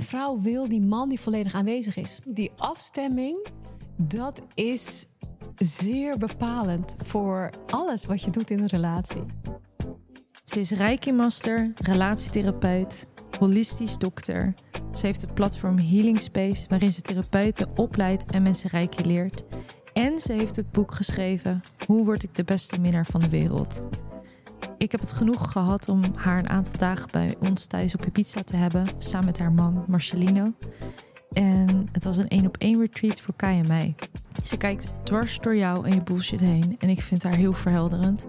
Een vrouw wil die man die volledig aanwezig is. Die afstemming, dat is zeer bepalend voor alles wat je doet in een relatie. Ze is Reiki-master, relatietherapeut, holistisch dokter. Ze heeft het platform Healing Space, waarin ze therapeuten opleidt en mensen Reiki leert. En ze heeft het boek geschreven Hoe word ik de beste minnaar van de wereld? Ik heb het genoeg gehad om haar een aantal dagen bij ons thuis op Ibiza te hebben, samen met haar man Marcelino. En het was een één op één retreat voor Kai en mij. Ze kijkt dwars door jou en je bullshit heen en ik vind haar heel verhelderend.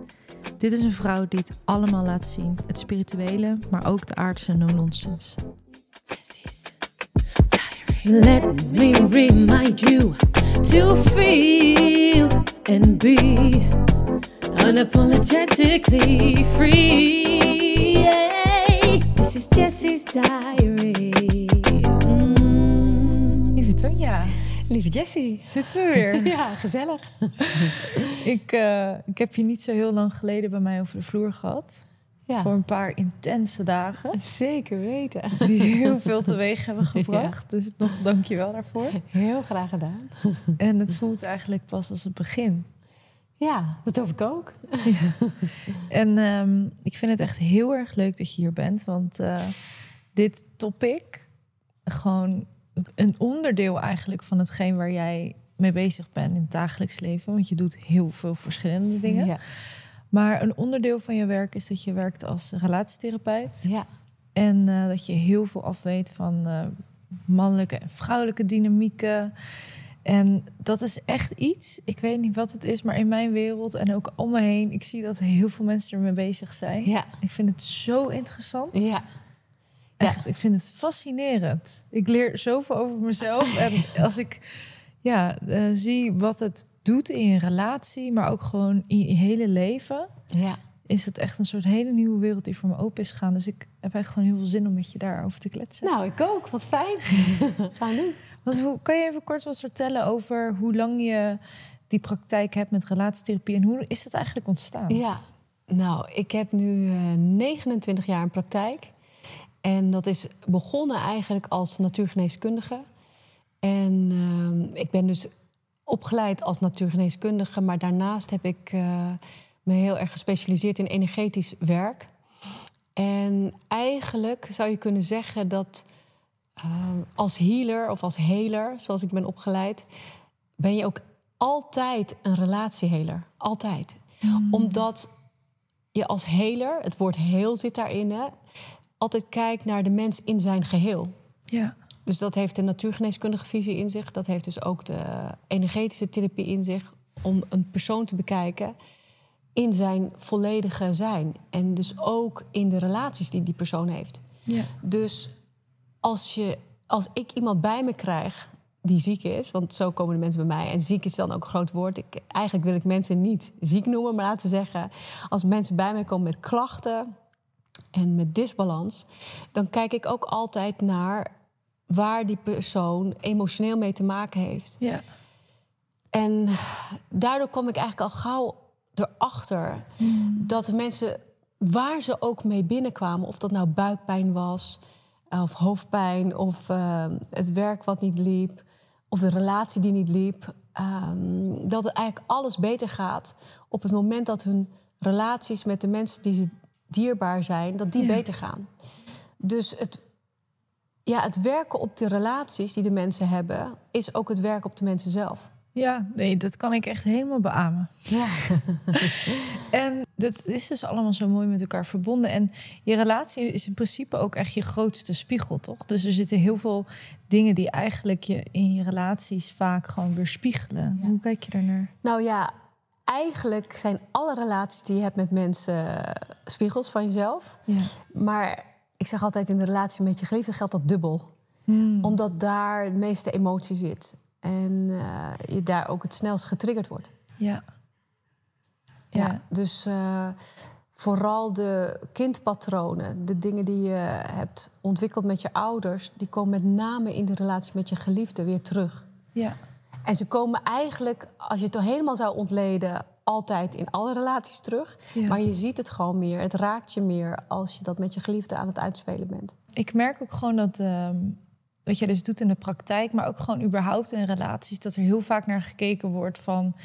Dit is een vrouw die het allemaal laat zien. Het spirituele, maar ook de aardse no-nonsense. Let me remind you to feel and be unapologetically free. Yeah. This is Jessie's diary. Mm. Lieve Tonja, Lieve Jessie. zitten we weer. Ja, gezellig. ik, eh, ik heb je niet zo heel lang geleden bij mij over de vloer gehad. Ja, Voor een paar intense dagen. zeker weten. Die heel veel teweeg hebben gebracht. Dus nog dank je wel daarvoor. Heel graag gedaan. En het voelt eigenlijk pas als het begin. Ja, dat hoop ik ook. En ehm, ik vind het echt heel erg leuk dat je hier bent. Want eh, dit topic, gewoon een onderdeel eigenlijk van hetgeen waar jij mee bezig bent in het dagelijks leven. Want je doet heel veel verschillende dingen. Ja. Maar een onderdeel van je werk is dat je werkt als relatietherapeut. ja. En eh, dat je heel veel afweet van eh, mannelijke en vrouwelijke dynamieken. En dat is echt iets, ik weet niet wat het is, maar in mijn wereld en ook om me heen, ik zie dat heel veel mensen ermee bezig zijn. Ja. Ik vind het zo interessant. Ja. Echt, ik vind het fascinerend. Ik leer zoveel over mezelf. en als ik ja, eh, zie wat het doet in je relatie, maar ook gewoon in je hele leven, Ja. Is het echt een soort hele nieuwe wereld die voor me open is gegaan. Dus ik heb echt gewoon heel veel zin om met je daarover te kletsen. Nou, ik ook. Wat fijn. Gaan we doen. Hoe, kan je even kort wat vertellen over hoe lang je die praktijk hebt met relatietherapie en hoe is het eigenlijk ontstaan? Ja, nou, ik heb nu eh, 29 jaar in praktijk. En dat is begonnen eigenlijk als natuurgeneeskundige. En ehm, ik ben dus opgeleid als natuurgeneeskundige, maar daarnaast heb ik eh, me heel erg gespecialiseerd in energetisch werk. En eigenlijk zou je kunnen zeggen dat ehm, als healer of als heler, zoals ik ben opgeleid, ben je ook altijd een relatieheler. Altijd. Omdat je als heler, het woord heel zit daarin, hè, altijd kijkt naar de mens in zijn geheel. Ja. Dus dat heeft de natuurgeneeskundige visie in zich. Dat heeft dus ook de energetische therapie in zich. Om een persoon te bekijken in zijn volledige zijn. En dus ook in de relaties die die persoon heeft. ja. Dus als, je, als ik iemand bij me krijg die ziek is, want zo komen de mensen bij mij, en ziek is dan ook een groot woord. Ik, eigenlijk wil ik mensen niet ziek noemen, maar laten we zeggen, als mensen bij mij komen met klachten en met disbalans, dan kijk ik ook altijd naar waar die persoon emotioneel mee te maken heeft. ja. En daardoor kom ik eigenlijk al gauw erachter dat de mensen, waar ze ook mee binnenkwamen, of dat nou buikpijn was, of hoofdpijn, of eh, het werk wat niet liep, of de relatie die niet liep, ehm, dat het eigenlijk alles beter gaat op het moment dat hun relaties met de mensen die ze dierbaar zijn, dat die Ja. beter gaan. Dus het, ja, het werken op de relaties die de mensen hebben, is ook het werk op de mensen zelf. Ja, nee, dat kan ik echt helemaal beamen. Ja. En dat is dus allemaal zo mooi met elkaar verbonden. En je relatie is in principe ook echt je grootste spiegel, toch? Dus er zitten heel veel dingen die eigenlijk je in je relaties vaak gewoon weer spiegelen. Ja. Hoe kijk je daarnaar? Nou ja, eigenlijk zijn alle relaties die je hebt met mensen eh, spiegels van jezelf. Ja. Maar ik zeg altijd in de relatie met je geliefde geldt dat dubbel. Hmm. Omdat daar de meeste emotie zit. En eh, je daar ook het snelst getriggerd wordt. Ja. Ja, Ja. dus eh, vooral de kindpatronen, de dingen die je hebt ontwikkeld met je ouders, die komen met name in de relatie met je geliefde weer terug. Ja. En ze komen eigenlijk, als je het helemaal zou ontleden, altijd in alle relaties terug. Ja. Maar je ziet het gewoon meer, het raakt je meer als je dat met je geliefde aan het uitspelen bent. Ik merk ook gewoon dat ehm, wat jij dus doet in de praktijk, maar ook gewoon überhaupt in relaties, dat er heel vaak naar gekeken wordt van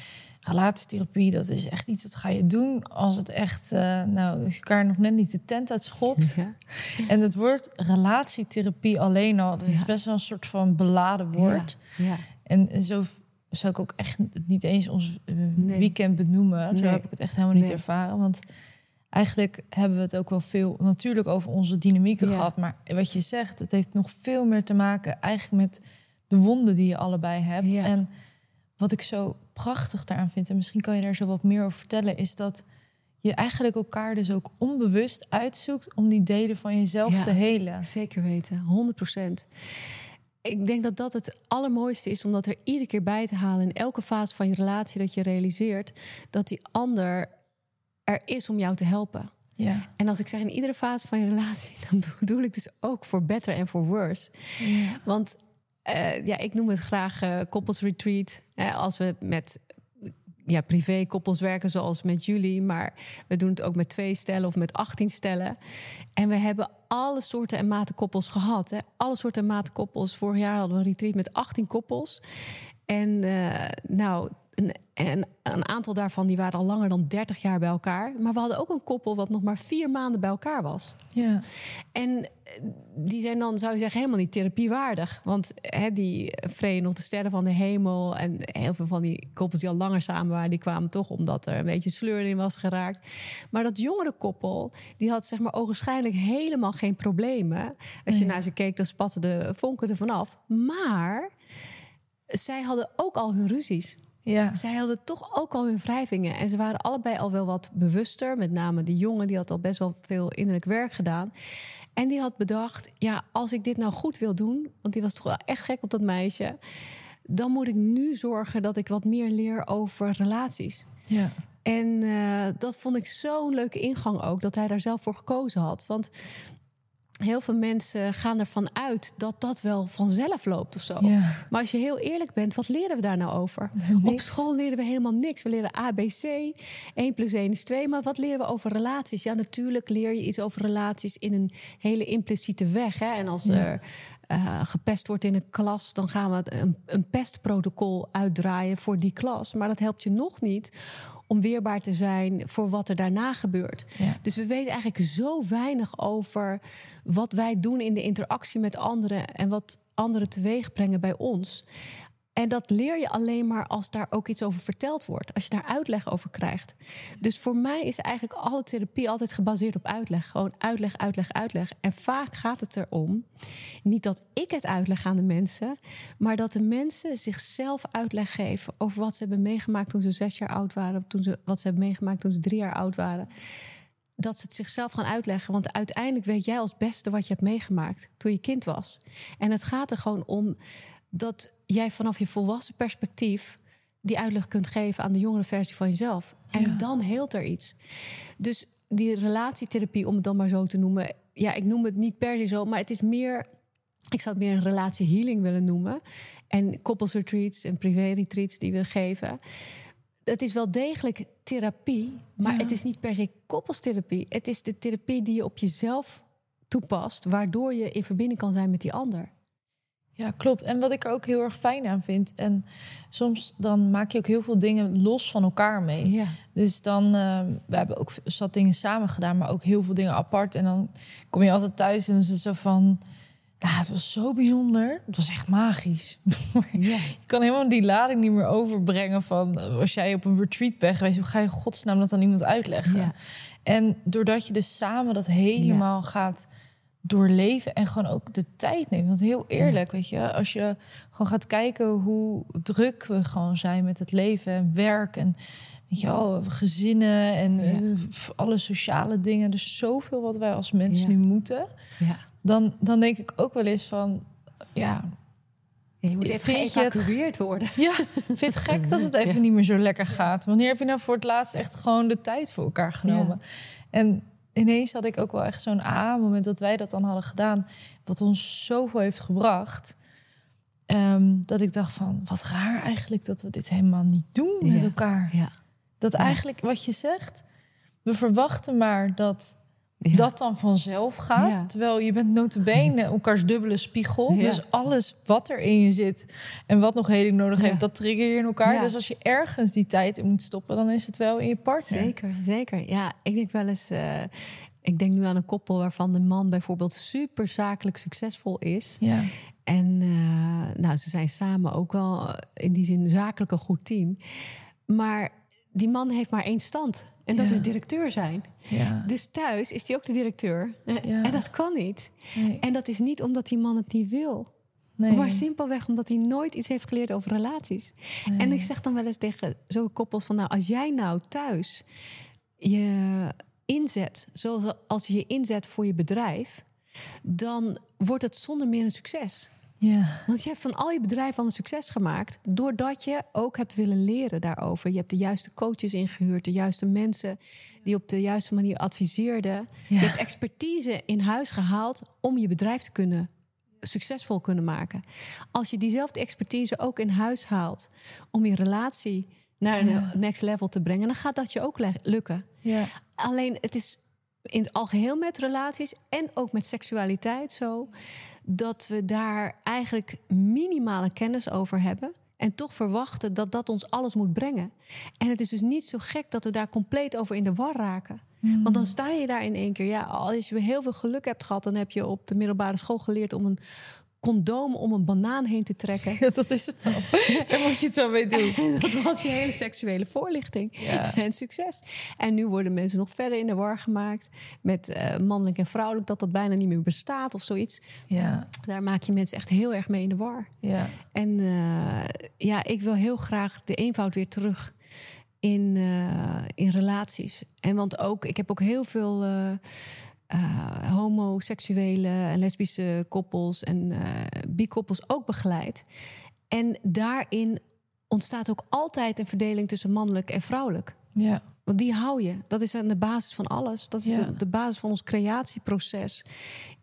relatietherapie, dat is echt iets dat ga je doen als het echt, uh, nou, je elkaar nog net niet de tent uitschopt. Ja. En het woord relatietherapie alleen al, dat is best wel een soort van beladen woord. Ja. En zo zou ik ook echt niet eens ons eh, weekend benoemen. Zo heb ik het echt helemaal niet ervaren. Want eigenlijk hebben we het ook wel veel natuurlijk over onze dynamieken gehad. Maar wat je zegt, het heeft nog veel meer te maken eigenlijk met de wonden die je allebei hebt. En wat ik zo prachtig daaraan vind, en misschien kan je daar zo wat meer over vertellen, is dat je eigenlijk elkaar dus ook onbewust uitzoekt om die delen van jezelf te helen. Zeker weten, 100 procent. Ik denk dat dat het allermooiste is om dat er iedere keer bij te halen in elke fase van je relatie dat je realiseert dat die ander er is om jou te helpen. Ja. En als ik zeg in iedere fase van je relatie, dan bedoel ik dus ook voor better en voor worse. Ja. Want uh, ja, ik noem het graag uh, koppelsretreat. Uh, als we met ja, privé koppels werken zoals met jullie. Maar we doen het ook met twee stellen of met 18 stellen. En we hebben alle soorten en maten koppels gehad. Hè. Alle soorten en maten koppels. Vorig jaar hadden we een retreat met 18 koppels. En nou, en een aantal daarvan die waren al langer dan 30 jaar bij elkaar. Maar we hadden ook een koppel wat nog maar vier maanden bij elkaar was. Ja. En eh, die zijn dan, zou je zeggen, helemaal niet therapiewaardig. Want hè, die vreden nog de sterren van de hemel. En heel veel van die koppels die al langer samen waren, die kwamen toch omdat er een beetje sleur in was geraakt. Maar dat jongere koppel, die had zeg maar ogenschijnlijk helemaal geen problemen. Als je naar ze keek, dan spatten de vonken er vanaf. Maar zij hadden ook al hun ruzies. Ja. Zij hadden toch ook al hun wrijvingen. En ze waren allebei al wel wat bewuster. Met name de jongen, die had al best wel veel innerlijk werk gedaan. En die had bedacht, ja, als ik dit nou goed wil doen... want die was toch wel echt gek op dat meisje... dan moet ik nu zorgen dat ik wat meer leer over relaties. Ja. En uh, dat vond ik zo'n leuke ingang ook, dat hij daar zelf voor gekozen had. Want heel veel mensen gaan ervan uit dat dat wel vanzelf loopt of zo. Maar als je heel eerlijk bent, wat leren we daar nou over? Op school leren we helemaal niks. We leren ABC, 1 plus 1 is 2. Maar wat leren we over relaties? Ja, natuurlijk leer je iets over relaties in een hele impliciete weg. Hè? En als er uh, gepest wordt in een klas, dan gaan we een, een pestprotocol uitdraaien voor die klas. Maar dat helpt je nog niet om weerbaar te zijn voor wat er daarna gebeurt. Dus we weten eigenlijk zo weinig over wat wij doen in de interactie met anderen en wat anderen teweeg brengen bij ons. En dat leer je alleen maar als daar ook iets over verteld wordt. Als je daar uitleg over krijgt. Dus voor mij is eigenlijk alle therapie altijd gebaseerd op uitleg. Gewoon uitleg, uitleg, uitleg. En vaak gaat het erom, niet dat ik het uitleg aan de mensen, maar dat de mensen zichzelf uitleg geven over wat ze hebben meegemaakt toen ze zes jaar oud waren, of toen ze, wat ze hebben meegemaakt toen ze drie jaar oud waren dat ze het zichzelf gaan uitleggen. Want uiteindelijk weet jij als beste wat je hebt meegemaakt toen je kind was. En het gaat er gewoon om dat jij vanaf je volwassen perspectief die uitleg kunt geven aan de jongere versie van jezelf. En dan heelt er iets. Dus die relatietherapie, om het dan maar zo te noemen. Ja, ik noem het niet per se zo, maar het is meer. Ik zou het meer een relatiehealing willen noemen. En koppelsretreats en privé-retreats die we geven. Het is wel degelijk therapie, maar het is niet per se koppelstherapie. Het is de therapie die je op jezelf toepast, waardoor je in verbinding kan zijn met die ander. Ja, klopt. En wat ik er ook heel erg fijn aan vind. En soms dan maak je ook heel veel dingen los van elkaar mee. Ja. Dus dan, uh, we hebben ook zat dingen samen gedaan, maar ook heel veel dingen apart. En dan kom je altijd thuis en dan is het zo van. Ja, het was zo bijzonder. Het was echt magisch. Ja. je kan helemaal die lading niet meer overbrengen van als jij op een retreat bent geweest, hoe ga je godsnaam dat aan iemand uitleggen? Ja. En doordat je dus samen dat helemaal gaat doorleven en gewoon ook de tijd neemt. Want heel eerlijk, weet je, als je gewoon gaat kijken hoe druk we gewoon zijn met het leven en werk en weet je wel, gezinnen en alle sociale dingen. Dus zoveel wat wij als mensen nu moeten. Ja. Dan, dan denk ik ook wel eens van, ja. Je moet even geëvacueerd worden. Ja, vind het gek dat het even niet meer zo lekker gaat? Wanneer heb je nou voor het laatst echt gewoon de tijd voor elkaar genomen? En ineens had ik ook wel echt zo'n A-moment dat wij dat dan hadden gedaan, wat ons zoveel heeft gebracht. Ehm, dat ik dacht van, wat raar eigenlijk dat we dit helemaal niet doen met elkaar. Ja. Dat eigenlijk wat je zegt, we verwachten maar dat Ja. dat dan vanzelf gaat. Ja. Terwijl je bent notabene elkaars dubbele spiegel. Ja. Dus alles wat er in je zit en wat nog heling nodig heeft, dat trigger je in elkaar. Dus als je ergens die tijd in moet stoppen, dan is het wel in je partner. Zeker, zeker. Ja, ik denk wel eens. eh, ik denk nu aan een koppel waarvan de man bijvoorbeeld super zakelijk succesvol is. Ja. En eh, nou, ze zijn samen ook wel eh, in die zin zakelijk een goed team. Maar die man heeft maar één stand. En dat Ja. is directeur zijn. Ja. Dus thuis is hij ook de directeur. Ja. En dat kan niet. Nee. En dat is niet omdat die man het niet wil. Nee. Maar simpelweg omdat hij nooit iets heeft geleerd over relaties. En ik zeg dan wel eens tegen zo'n koppels van... nou, als jij nou thuis je inzet zoals als je je inzet voor je bedrijf... dan wordt het zonder meer een succes. Ja. Want je hebt van al je bedrijf al een succes gemaakt... doordat je ook hebt willen leren daarover. Je hebt de juiste coaches ingehuurd, de juiste mensen... die op de juiste manier adviseerden. Ja. Je hebt expertise in huis gehaald om je bedrijf te kunnen succesvol kunnen maken. Als je diezelfde expertise ook in huis haalt om je relatie naar een next level te brengen, dan gaat dat je ook lukken. Ja. Alleen het is in het algeheel met relaties en ook met seksualiteit zo dat we daar eigenlijk minimale kennis over hebben. En toch verwachten dat dat ons alles moet brengen. En het is dus niet zo gek dat we daar compleet over in de war raken. Want dan sta je daar in één keer. Ja, als je heel veel geluk hebt gehad, dan heb je op de middelbare school geleerd om een condoom om een banaan heen te trekken. Ja, dat is het dan. Daar moet je het dan mee doen. En dat was je hele seksuele voorlichting. Ja. En succes. En nu worden mensen nog verder in de war gemaakt met eh, mannelijk en vrouwelijk, dat dat bijna niet meer bestaat of zoiets. Ja. Daar maak je mensen echt heel erg mee in de war. Ja. En eh, ja, ik wil heel graag de eenvoud weer terug in, eh, in relaties. En want ook, ik heb ook heel veel eh, homoseksuele en lesbische koppels en eh bi-koppels ook begeleid. En daarin ontstaat ook altijd een verdeling tussen mannelijk en vrouwelijk. Ja. Want die hou je. Dat is aan de basis van alles. Dat is Ja. de basis van ons creatieproces.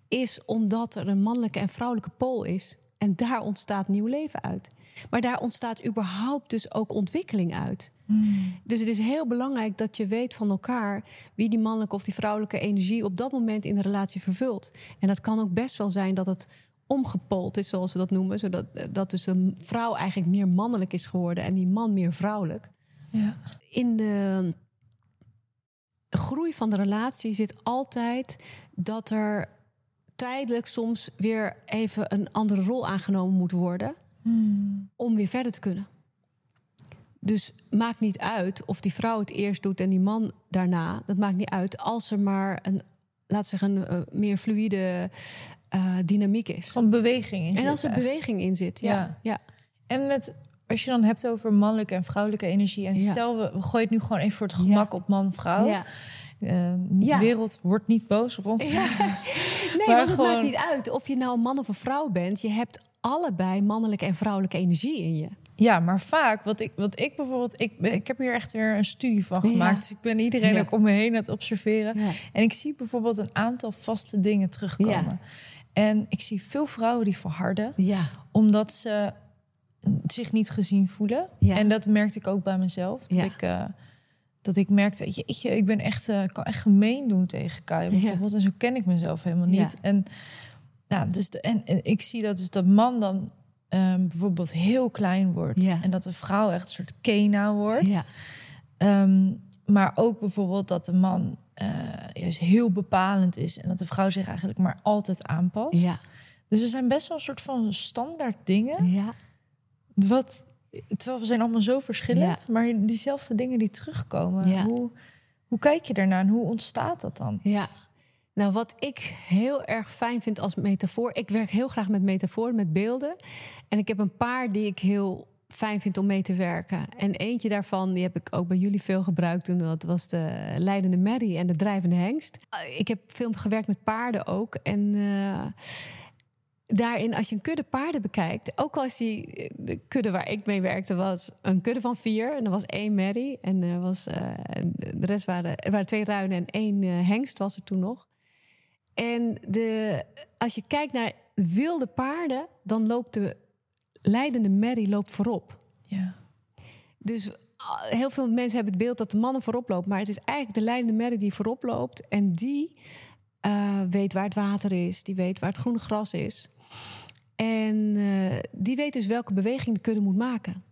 Is omdat er een mannelijke en vrouwelijke pool is. En daar ontstaat nieuw leven uit. Maar daar ontstaat überhaupt dus ook ontwikkeling uit. Dus het is heel belangrijk dat je weet van elkaar wie die mannelijke of die vrouwelijke energie op dat moment in de relatie vervult. En dat kan ook best wel zijn dat het omgepold is, zoals we dat noemen. Zodat dat dus een vrouw eigenlijk meer mannelijk is geworden en die man meer vrouwelijk Ja. in de groei van de relatie zit altijd dat er tijdelijk soms weer even een andere rol aangenomen moet worden om weer verder te kunnen. Dus maakt niet uit of die vrouw het eerst doet en die man daarna. Dat maakt niet uit als er maar een, laten we zeggen, een eh, meer fluïde eh, dynamiek is. Van beweging in En als er beweging in zit, ja. Ja. ja. En met, als je dan hebt over mannelijke en vrouwelijke energie. En Ja. stel, we, we gooien het nu gewoon even voor het gemak op man-vrouw. Ja. Eh, Ja. De wereld wordt niet boos op ons. Ja. Nee, Maar want het gewoon- maakt niet uit of je nou een man of een vrouw bent. Je hebt allebei mannelijke en vrouwelijke energie in je. Ja, maar vaak, wat ik, wat ik bijvoorbeeld, ik, ik heb hier echt weer een studie van Ja. gemaakt. Dus ik ben iedereen Ja. ook om me heen aan het observeren. Ja. En ik zie bijvoorbeeld een aantal vaste dingen terugkomen. En ik zie veel vrouwen die verharden, Ja, omdat ze zich niet gezien voelen. En dat merkte ik ook bij mezelf. Dat, ik, eh, dat ik merkte, jeetje, ik ben echt, eh, kan echt gemeen doen tegen Kai bijvoorbeeld. En zo ken ik mezelf helemaal niet. En, nou, dus de, en, en ik zie dat dus dat man dan ehm, bijvoorbeeld heel klein wordt. Ja. En dat de vrouw echt een soort kena wordt. ja, Ehm, maar ook bijvoorbeeld dat de man eh, juist heel bepalend is. En dat de vrouw zich eigenlijk maar altijd aanpast. ja, Dus er zijn best wel een soort van standaard dingen. ja. Wat, terwijl we zijn allemaal zo verschillend, maar diezelfde dingen die terugkomen. Ja. Hoe, hoe kijk je daarnaar en hoe ontstaat dat dan? ja. Nou, wat ik heel erg fijn vind als metafoor... Ik werk heel graag met metaforen, met beelden. En ik heb een paar die ik heel fijn vind om mee te werken. En eentje daarvan, die heb ik ook bij jullie veel gebruikt toen. Dat was de leidende merrie en de drijvende hengst. Uh, Ik heb veel gewerkt met paarden ook. En eh, daarin, als je een kudde paarden bekijkt... ook als die de kudde waar ik mee werkte was een kudde van vier... en er was één merrie en er was, eh, de rest waren, waren twee ruinen en één eh, hengst was er toen nog. En de, als je kijkt naar wilde paarden... dan loopt de leidende merrie loopt voorop. Ja. Dus ah, heel veel mensen hebben het beeld dat de mannen voorop lopen. Maar het is eigenlijk de leidende merrie die voorop loopt. En die eh, weet waar het water is, die weet waar het groene gras is. En eh, die weet dus welke beweging de kudde moet maken.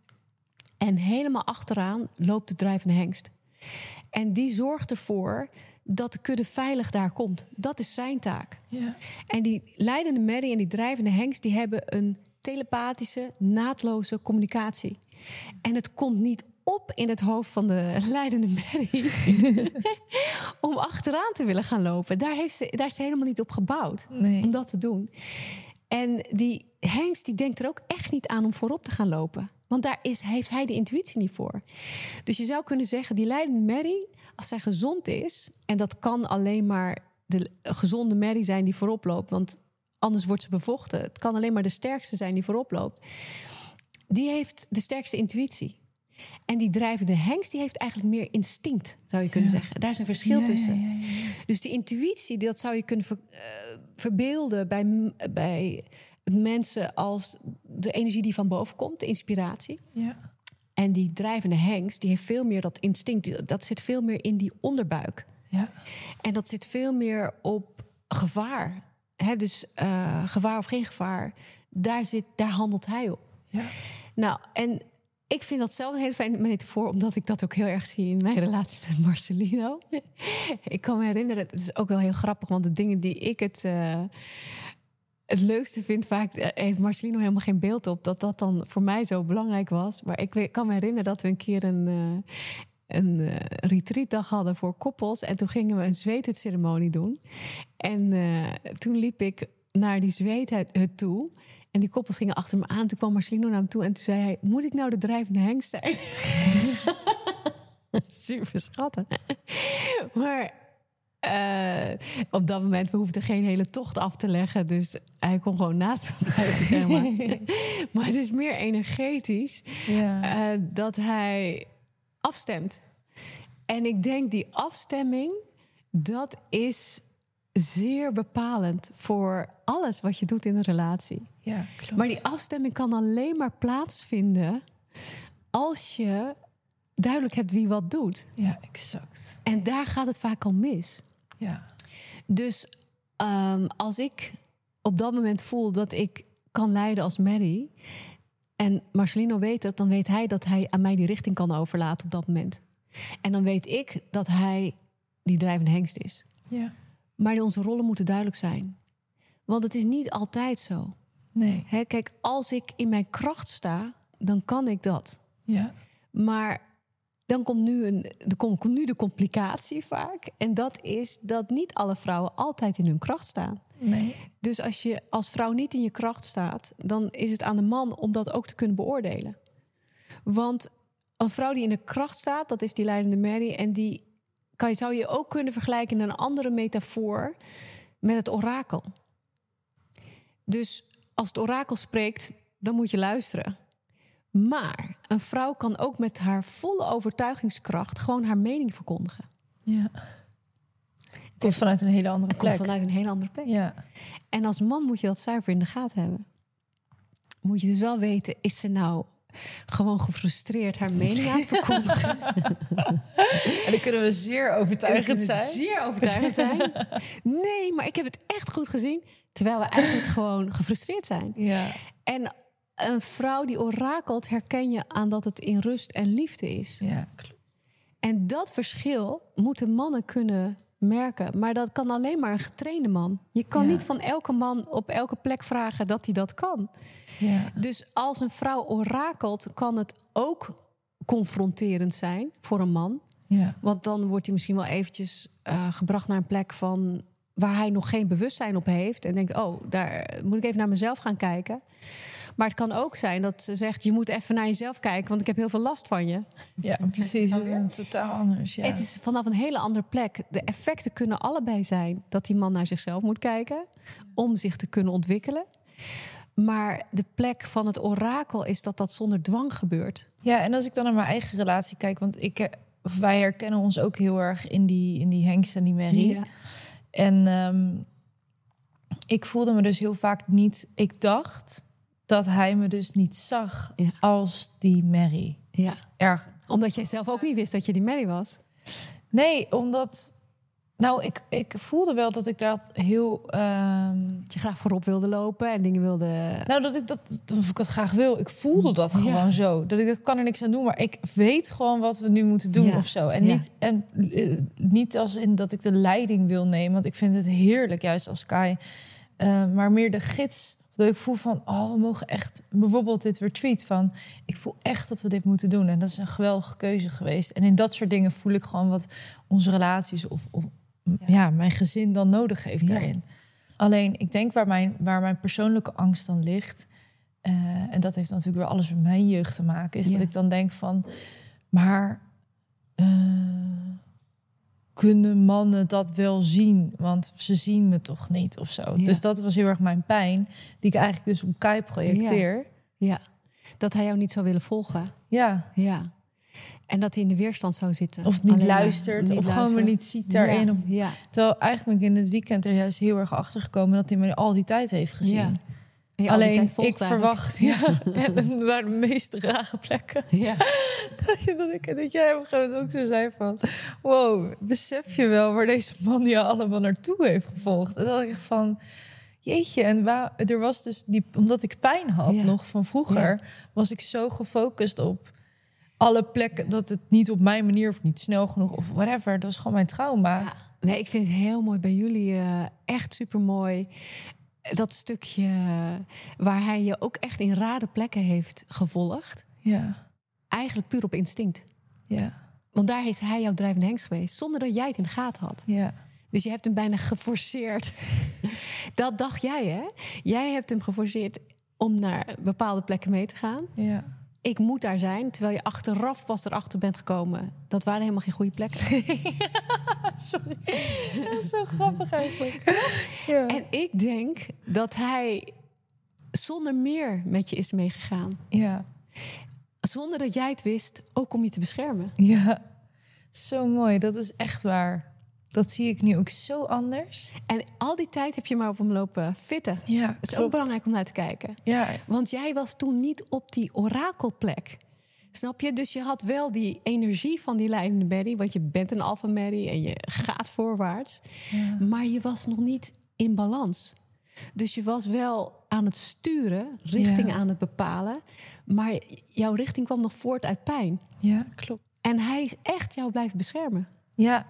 En helemaal achteraan loopt de drijvende hengst. En die zorgt ervoor dat de kudde veilig daar komt. Dat is zijn taak. Ja. En die leidende merrie en die drijvende hengst... die hebben een telepathische, naadloze communicatie. En het komt niet op in het hoofd van de leidende merrie... om achteraan te willen gaan lopen. Daar, heeft ze, daar is ze helemaal niet op gebouwd Nee. om dat te doen. En die hengst die denkt er ook echt niet aan om voorop te gaan lopen. Want daar is, heeft hij de intuïtie niet voor. Dus je zou kunnen zeggen, die leidende merrie, als zij gezond is... en dat kan alleen maar de gezonde merrie zijn die voorop loopt... want anders wordt ze bevochten. Het kan alleen maar de sterkste zijn die voorop loopt. Die heeft de sterkste intuïtie. En die drijvende hengst die heeft eigenlijk meer instinct, zou je kunnen zeggen. Daar is een verschil Ja, tussen. ja. Dus die intuïtie, dat zou je kunnen ver- eh, verbeelden bij, bij mensen als de energie die van boven komt, de inspiratie. Ja. En die drijvende hengst, die heeft veel meer dat instinct. Dat zit veel meer in die onderbuik. Ja. En dat zit veel meer op gevaar. Hè, dus eh, gevaar of geen gevaar, daar, zit, daar handelt hij op. Ja. Nou, en ik vind dat zelf een hele fijne metafoor, omdat ik dat ook heel erg zie in mijn relatie met Marcelino. ik kan me herinneren, het is ook wel heel grappig, want de dingen die ik het, eh, het leukste vind, vaak eh, heeft Marcelino helemaal geen beeld op dat dat dan voor mij zo belangrijk was. Maar ik kan me herinneren dat we een keer een. eh, een eh, retreatdag hadden voor koppels. En toen gingen we een zweethutceremonie doen. En eh, toen liep ik naar die zweethut toe. En die koppels gingen achter me aan. Toen kwam Marcelino naar hem toe en toen zei hij... moet ik nou de drijvende hengst zijn? Super schattig. maar eh, op dat moment, we hoefden geen hele tocht af te leggen. Dus hij kon gewoon naast me blijven, zeg maar. maar het is meer energetisch Ja. eh, dat hij afstemt. En ik denk die afstemming, dat is zeer bepalend voor alles wat je doet in een relatie. ja, klopt. Maar die afstemming kan alleen maar plaatsvinden als je duidelijk hebt wie wat doet. Ja, exact. En daar gaat het vaak al mis. Ja. Dus ehm, als ik op dat moment voel dat ik kan leiden als Mary... en Marcelino weet het, dan weet hij dat hij aan mij die richting kan overlaten op dat moment. En dan weet ik dat hij die drijvende hengst is. Ja. Maar onze rollen moeten duidelijk zijn. Want het is niet altijd zo. Nee. Hè, kijk, als ik in mijn kracht sta, dan kan ik dat. Ja. Maar dan komt nu, een, er komt, komt nu de complicatie vaak. En dat is dat niet alle vrouwen altijd in hun kracht staan. Nee. Dus als je als vrouw niet in je kracht staat, dan is het aan de man om dat ook te kunnen beoordelen. Want een vrouw die in de kracht staat, dat is die leidende Mary. En die kan, je- zou je ook kunnen vergelijken in een andere metafoor met het orakel. Dus als het orakel spreekt, dan moet je luisteren. Maar een vrouw kan ook met haar volle overtuigingskracht gewoon haar mening verkondigen. Ja. Komt vanuit een hele andere Het komt plek. vanuit een hele andere plek. Ja. En als man moet je dat zuiver in de gaten hebben. Moet je dus wel weten, is ze nou gewoon gefrustreerd haar mening aan het verkondigen? En dan kunnen we zeer overtuigend zijn. Zeer overtuigend zijn. Nee, maar ik heb het echt goed gezien. Terwijl we eigenlijk gewoon gefrustreerd zijn. Ja. En een vrouw die orakelt herken je aan dat het in rust en liefde is. Ja, klopt. En dat verschil moeten mannen kunnen merken. Maar dat kan alleen maar een getrainde man. Je kan Ja. niet van elke man op elke plek vragen dat hij dat kan. Ja. Dus als een vrouw orakelt, kan het ook confronterend zijn voor een man. Ja. Want dan wordt hij misschien wel eventjes eh, gebracht naar een plek van waar hij nog geen bewustzijn op heeft. En denkt, oh, daar moet ik even naar mezelf gaan kijken. Maar het kan ook zijn dat ze zegt, je moet even naar jezelf kijken, want ik heb heel veel last van je. Ja, precies. Totaal anders. Ja. Het is vanaf een hele andere plek. De effecten kunnen allebei zijn dat die man naar zichzelf moet kijken om zich te kunnen ontwikkelen. Maar de plek van het orakel is dat dat zonder dwang gebeurt. Ja, en als ik dan naar mijn eigen relatie kijk, want ik, eh, wij herkennen ons ook heel erg in die, in die hengst en die merrie. Ja. En ehm, ik voelde me dus heel vaak niet. Ik dacht dat hij me dus niet zag Ja. als die merrie. ja. Erg. Omdat jij zelf ook niet wist dat je die Mary was. Nee, omdat. Nou, ik, ik voelde wel dat ik dat heel... ehm, Dat je graag voorop wilde lopen en dingen wilde... Nou, dat ik dat, of ik dat graag wil. Ik voelde dat Ja. gewoon zo. Dat ik ik kan er niks aan doen, maar ik weet gewoon wat we nu moeten doen Ja. of zo. En, niet, en eh, niet als in dat ik de leiding wil nemen, want ik vind het heerlijk, juist als Kai. Eh, maar meer de gids. Dat ik voel van, oh, we mogen echt, bijvoorbeeld dit retreat van, ik voel echt dat we dit moeten doen. En dat is een geweldige keuze geweest. En in dat soort dingen voel ik gewoon wat onze relaties of, of ja. mijn gezin dan nodig heeft Ja. daarin. Alleen, ik denk waar mijn, waar mijn persoonlijke angst dan ligt, eh, en dat heeft natuurlijk weer alles met mijn jeugd te maken, is Ja. dat ik dan denk van, maar eh, kunnen mannen dat wel zien? Want ze zien me toch niet of zo. Ja. Dus dat was heel erg mijn pijn, die ik eigenlijk dus op Kai projecteer. Ja, dat hij jou niet zou willen volgen. Ja. Ja. En dat hij in de weerstand zou zitten. Of niet Alleen luistert, niet of gewoon me niet ziet daarin. Ja, Of- ja. Terwijl eigenlijk ben ik in het weekend er juist heel erg achter gekomen dat hij me al die tijd heeft gezien. Alleen ik eigenlijk. verwacht, ja, en het waren de meest rare plekken. Ja. Dat, je- dat, ik, dat jij op een gegeven moment ook zo zei van... wow, besef je wel waar deze man je allemaal naartoe heeft gevolgd? En dan dacht ik van, jeetje. En waar, er was dus, die, omdat ik pijn had Ja. nog van vroeger... was ik zo gefocust op alle plekken... dat het niet op mijn manier of niet snel genoeg of whatever. Dat was gewoon mijn trauma. Ja. Nee, ik vind het heel mooi bij jullie. eh, echt super mooi. Dat stukje waar hij je ook echt in rare plekken heeft gevolgd. Ja, Eigenlijk puur op instinct. ja, Want daar is hij jouw drijvende hengst geweest. Zonder dat jij het in de gaten had. ja. Dus je hebt hem bijna geforceerd. dat dacht jij, hè? Jij hebt hem geforceerd om naar bepaalde plekken mee te gaan. ja. Ik moet daar zijn, terwijl je achteraf pas erachter bent gekomen. Dat waren helemaal geen goede plekken. Sorry. Dat is zo grappig eigenlijk. Ja. En ik denk dat hij zonder meer met je is meegegaan. ja. Zonder dat jij het wist, ook om je te beschermen. Ja, zo mooi. Dat is echt waar. Dat zie ik nu ook zo anders. En al die tijd heb je maar op hem lopen fitten. Ja, Dat is ook belangrijk om naar te kijken. Ja, Want jij was toen niet op die orakelplek. Snap je? Dus je had wel die energie van die leidende Mary. Want je bent een alpha Mary en je gaat voorwaarts. Maar je was nog niet in balans. Dus je was wel aan het sturen, richting Ja. aan het bepalen. Maar jouw richting kwam nog voort uit pijn. ja, klopt. En hij is echt jou blijven beschermen. Ja,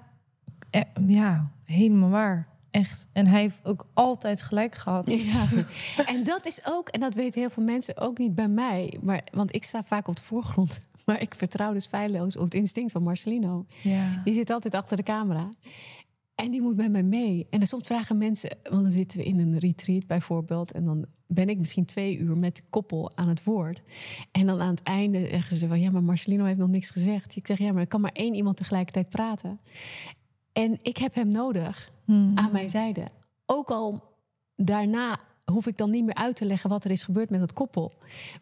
ja, helemaal waar. Echt. En hij heeft ook altijd gelijk gehad. Ja. En dat is ook, en dat weten heel veel mensen ook niet bij mij. Maar, want ik sta vaak op de voorgrond. Maar ik vertrouw dus feilloos op het instinct van Marcelino. Ja. Die zit altijd achter de camera. En die moet met mij mee. En dan soms vragen mensen, want dan zitten we in een retreat bijvoorbeeld. En dan ben ik misschien twee uur met de koppel aan het woord. En dan aan het einde zeggen ze van, ja, maar Marcelino heeft nog niks gezegd. Ik zeg, ja, maar er kan maar één iemand tegelijkertijd praten. En ik heb hem nodig aan mijn zijde. Ook al daarna hoef ik dan niet meer uit te leggen wat er is gebeurd met het koppel.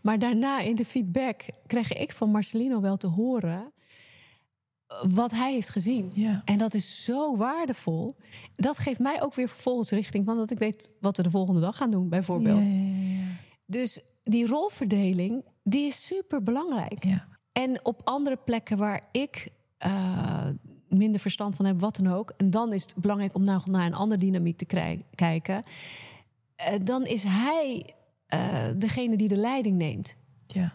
Maar daarna in de feedback kreeg ik van Marcelino wel te horen wat hij heeft gezien. Ja. En dat is zo waardevol. Dat geeft mij ook weer vervolgens richting van dat ik weet wat we de volgende dag gaan doen, bijvoorbeeld. Ja, ja, ja, Dus die rolverdeling, die is super belangrijk. En op andere plekken waar ik eh, minder verstand van heb, wat dan ook. En dan is het belangrijk om nou naar een andere dynamiek te kijken. Eh, dan is hij eh, degene die de leiding neemt. ja.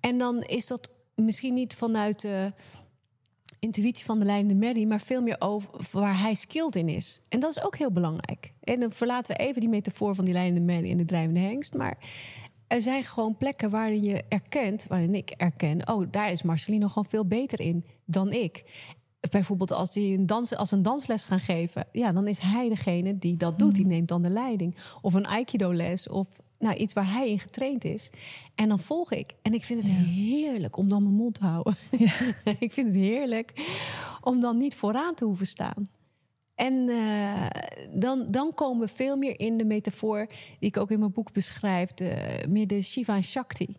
En dan is dat misschien niet vanuit de intuïtie van de leidende Mary, maar veel meer over waar hij skilled in is. En dat is ook heel belangrijk. En dan verlaten we even die metafoor van die leidende Mary en de drijvende hengst. Maar er zijn gewoon plekken waarin je erkent, waarin ik erken, oh, daar is Marcelino gewoon veel beter in dan ik. Bijvoorbeeld als hij een, dans, als een dansles gaan geven, ja, dan is hij degene die dat doet. Die neemt dan de leiding. Of een aikido-les of nou, iets waar hij in getraind is. En dan volg ik. En ik vind het heerlijk om dan mijn mond te houden. ik vind het heerlijk om dan niet vooraan te hoeven staan. En eh, dan, dan komen we veel meer in de metafoor die ik ook in mijn boek beschrijf, de, meer de Shiva en Shakti.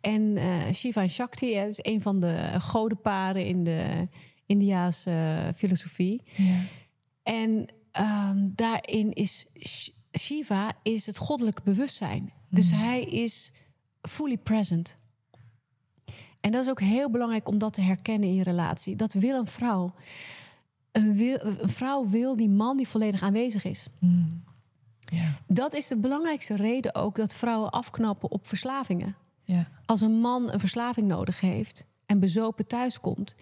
En eh, Shiva en Shakti hè, is een van de godenparen in de Indiaanse eh, filosofie. ja. En ehm, daarin is Sh- Shiva is het goddelijke bewustzijn. Dus hij is fully present. En dat is ook heel belangrijk om dat te herkennen in je relatie. Dat wil een vrouw. een, wil, een vrouw wil die man die volledig aanwezig is. Ja. Dat is de belangrijkste reden ook dat vrouwen afknappen op verslavingen. Ja. Als een man een verslaving nodig heeft en bezopen thuiskomt,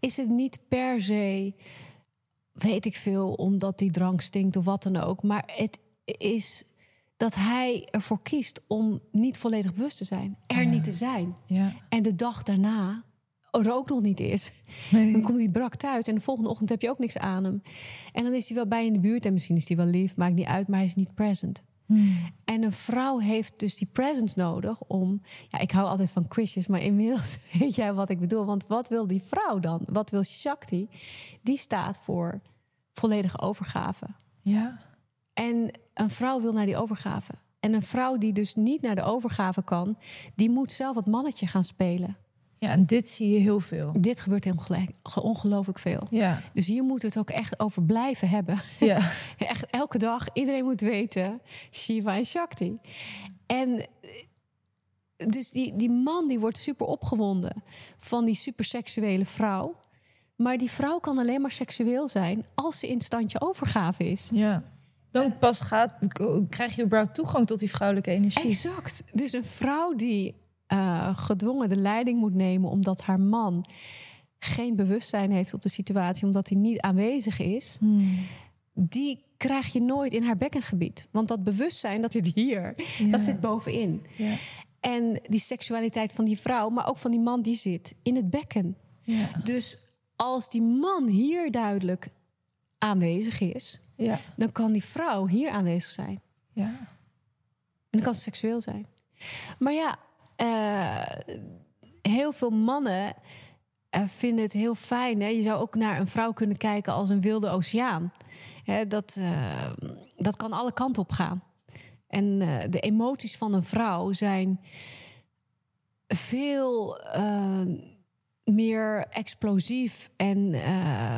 is het niet per se, weet ik veel, omdat die drank stinkt of wat dan ook. Maar het is dat hij ervoor kiest om niet volledig bewust te zijn, er niet te zijn. Ja. En de dag daarna er ook nog niet is. Dan komt hij brak thuis en de volgende ochtend heb je ook niks aan hem. En dan is hij wel bij in de buurt en misschien is hij wel lief, maakt niet uit, maar hij is niet present. En een vrouw heeft dus die presence nodig om. Ja, ik hou altijd van quizjes, maar inmiddels weet jij wat ik bedoel. Want wat wil die vrouw dan? Wat wil Shakti? Die staat voor volledige overgave. Ja. En een vrouw wil naar die overgave. En een vrouw die dus niet naar de overgave kan, die moet zelf het mannetje gaan spelen. Ja, en dit zie je heel veel. Dit gebeurt heel gelijk, ongelooflijk veel. Ja. Dus hier moet het ook echt over blijven hebben. Ja. Echt elke dag, iedereen moet weten, Shiva en Shakti. En eh, dus die, die man die wordt super opgewonden van die superseksuele vrouw. Maar die vrouw kan alleen maar seksueel zijn als ze in standje overgave is. Ja. Dan pas gaat, krijg je überhaupt toegang tot die vrouwelijke energie. Exact. Dus een vrouw die eh, gedwongen de leiding moet nemen omdat haar man geen bewustzijn heeft op de situatie, omdat hij niet aanwezig is, die krijg je nooit in haar bekkengebied. Want dat bewustzijn, dat zit hier, dat zit bovenin. Ja. En die seksualiteit van die vrouw, maar ook van die man, die zit in het bekken. Ja. Dus als die man hier duidelijk aanwezig is, dan kan die vrouw hier aanwezig zijn. Ja. En dan kan ze seksueel zijn. Maar ja, eh, heel veel mannen eh, vinden het heel fijn. Hè? Je zou ook naar een vrouw kunnen kijken als een wilde oceaan. Hè, dat, eh, dat kan alle kanten op gaan. En de emoties van een vrouw zijn veel meer explosief en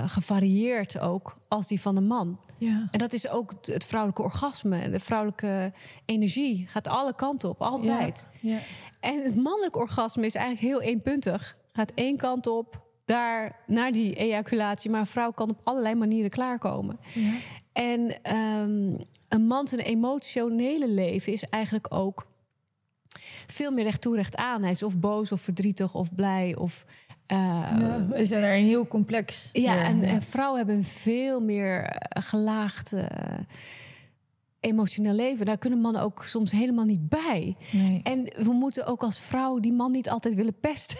gevarieerd ook als die van een man. Ja. En dat is ook het- vrouwelijke orgasme. De vrouwelijke energie gaat alle kanten op, altijd. Ja. En het mannelijk orgasme is eigenlijk heel eenpuntig. Gaat één kant op, daar naar die ejaculatie. Maar een vrouw kan op allerlei manieren klaarkomen. Ja. En ehm, een man zijn emotionele leven is eigenlijk ook veel meer recht toe, recht aan. Hij is of boos of verdrietig of blij of... eh, Ja, we zijn er een heel complex. ja, en, en vrouwen hebben een veel meer eh, gelaagd eh, emotioneel leven. Daar kunnen mannen ook soms helemaal niet bij. Nee. En we moeten ook als vrouw die man niet altijd willen pesten.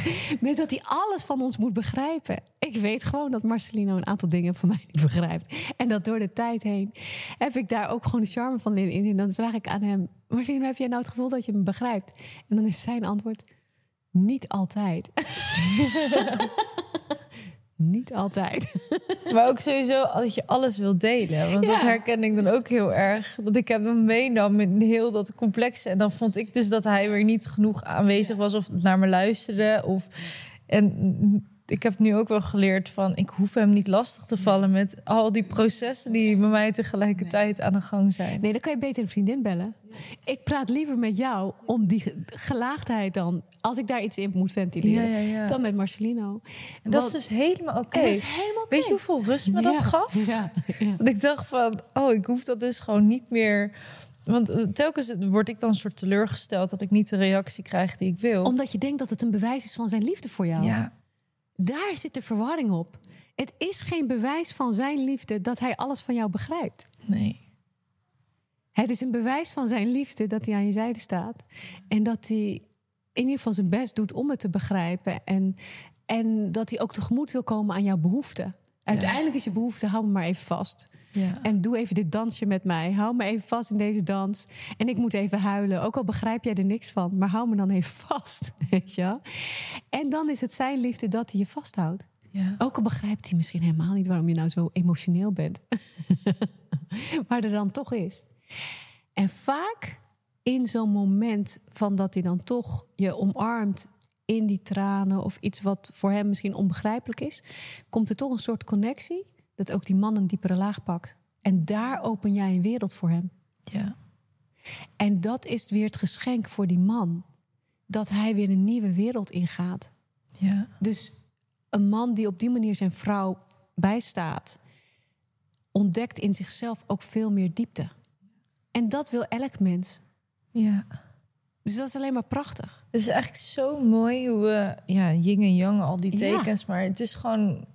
Met dat hij alles van ons moet begrijpen. Ik weet gewoon dat Marcelino een aantal dingen van mij niet begrijpt. En dat door de tijd heen heb ik daar ook gewoon de charme van leren inzien. Dan vraag ik aan hem: Marcelino, heb jij nou het gevoel dat je me begrijpt? En dan is zijn antwoord: Niet altijd. niet altijd. Maar ook sowieso dat je alles wil delen. Want dat herken ik dan ook heel erg. Dat ik hem dan meenam in heel dat complexe. En dan vond ik dus dat hij weer niet genoeg aanwezig was of naar me luisterde. Of, en ik heb nu ook wel geleerd van... ik hoef hem niet lastig te vallen met al die processen... die bij mij tegelijkertijd aan de gang zijn. Nee, dan kan je beter een vriendin bellen. Ik praat liever met jou om die ge- gelaagdheid dan... als ik daar iets in moet ventileren, Ja, ja, ja. dan met Marcelino. En dat Want- is dus helemaal oké. Helemaal oké. Weet je hoeveel rust me dat gaf? Want ik dacht van, oh, ik hoef dat dus gewoon niet meer... Want eh, telkens word ik dan een soort teleurgesteld... dat ik niet de reactie krijg die ik wil. Omdat je denkt dat het een bewijs is van zijn liefde voor jou. Ja, Daar zit de verwarring op. Het is geen bewijs van zijn liefde dat hij alles van jou begrijpt. nee. Het is een bewijs van zijn liefde dat hij aan je zijde staat. En dat hij in ieder geval zijn best doet om het te begrijpen. En, en dat hij ook tegemoet wil komen aan jouw behoeften. Uiteindelijk is je behoefte, hou me maar even vast. Ja. En doe even dit dansje met mij. Hou me even vast in deze dans. En ik moet even huilen. Ook al begrijp jij er niks van. Maar hou me dan even vast. Weet je wel? En dan is het zijn liefde dat hij je vasthoudt. ja. Ook al begrijpt hij misschien helemaal niet waarom je nou zo emotioneel bent. maar er dan toch is. En vaak in zo'n moment van dat hij dan toch je omarmt in die tranen of iets wat voor hem misschien onbegrijpelijk is, komt er toch een soort connectie dat ook die man een diepere laag pakt. En daar open jij een wereld voor hem. ja. En dat is weer het geschenk voor die man. Dat hij weer een nieuwe wereld ingaat. ja. Dus een man die op die manier zijn vrouw bij staat, ontdekt in zichzelf ook veel meer diepte. En dat wil elk mens. Ja. Dus dat is alleen maar prachtig. Het is eigenlijk zo mooi hoe we, ja, yin en yang, al die Ja. tekens, maar het is gewoon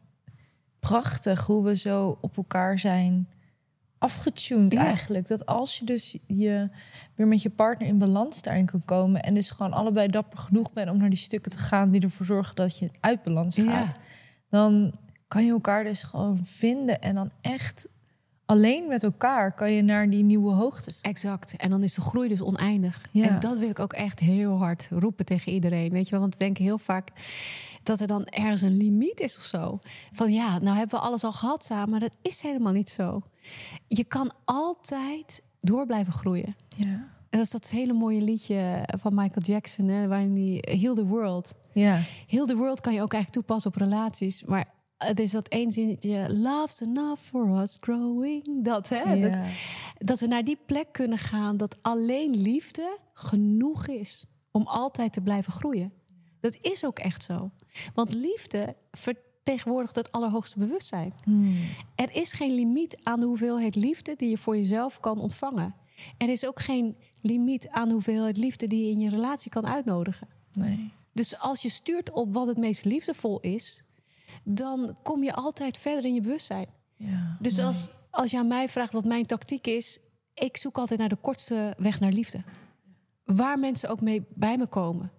prachtig hoe we zo op elkaar zijn afgetuned Ja. eigenlijk. Dat als je dus je weer met je partner in balans daarin kan komen en dus gewoon allebei dapper genoeg bent om naar die stukken te gaan die ervoor zorgen dat je uit balans Ja. gaat, dan kan je elkaar dus gewoon vinden en dan echt alleen met elkaar kan je naar die nieuwe hoogtes. Exact. En dan is de groei dus oneindig. Ja. En dat wil ik ook echt heel hard roepen tegen iedereen. Weet je wel? Want we denken heel vaak dat er dan ergens een limiet is of zo. Van ja, nou hebben we alles al gehad samen. Maar dat is helemaal niet zo. Je kan altijd door blijven groeien. Ja. En dat is dat hele mooie liedje van Michael Jackson, hè, waarin die Heal the World. Ja. Heal the World kan je ook eigenlijk toepassen op relaties. Maar het is dat één zinnetje, love's enough for us growing. Dat, hè? Dat, dat we naar die plek kunnen gaan dat alleen liefde genoeg is om altijd te blijven groeien. Dat is ook echt zo. Want liefde vertegenwoordigt het allerhoogste bewustzijn. Hmm. Er is geen limiet aan de hoeveelheid liefde die je voor jezelf kan ontvangen. Er is ook geen limiet aan de hoeveelheid liefde die je in je relatie kan uitnodigen. Nee. Dus als je stuurt op wat het meest liefdevol is, dan kom je altijd verder in je bewustzijn. Ja. Dus als, als je aan mij vraagt wat mijn tactiek is, ik zoek altijd naar de kortste weg naar liefde. Waar mensen ook mee bij me komen.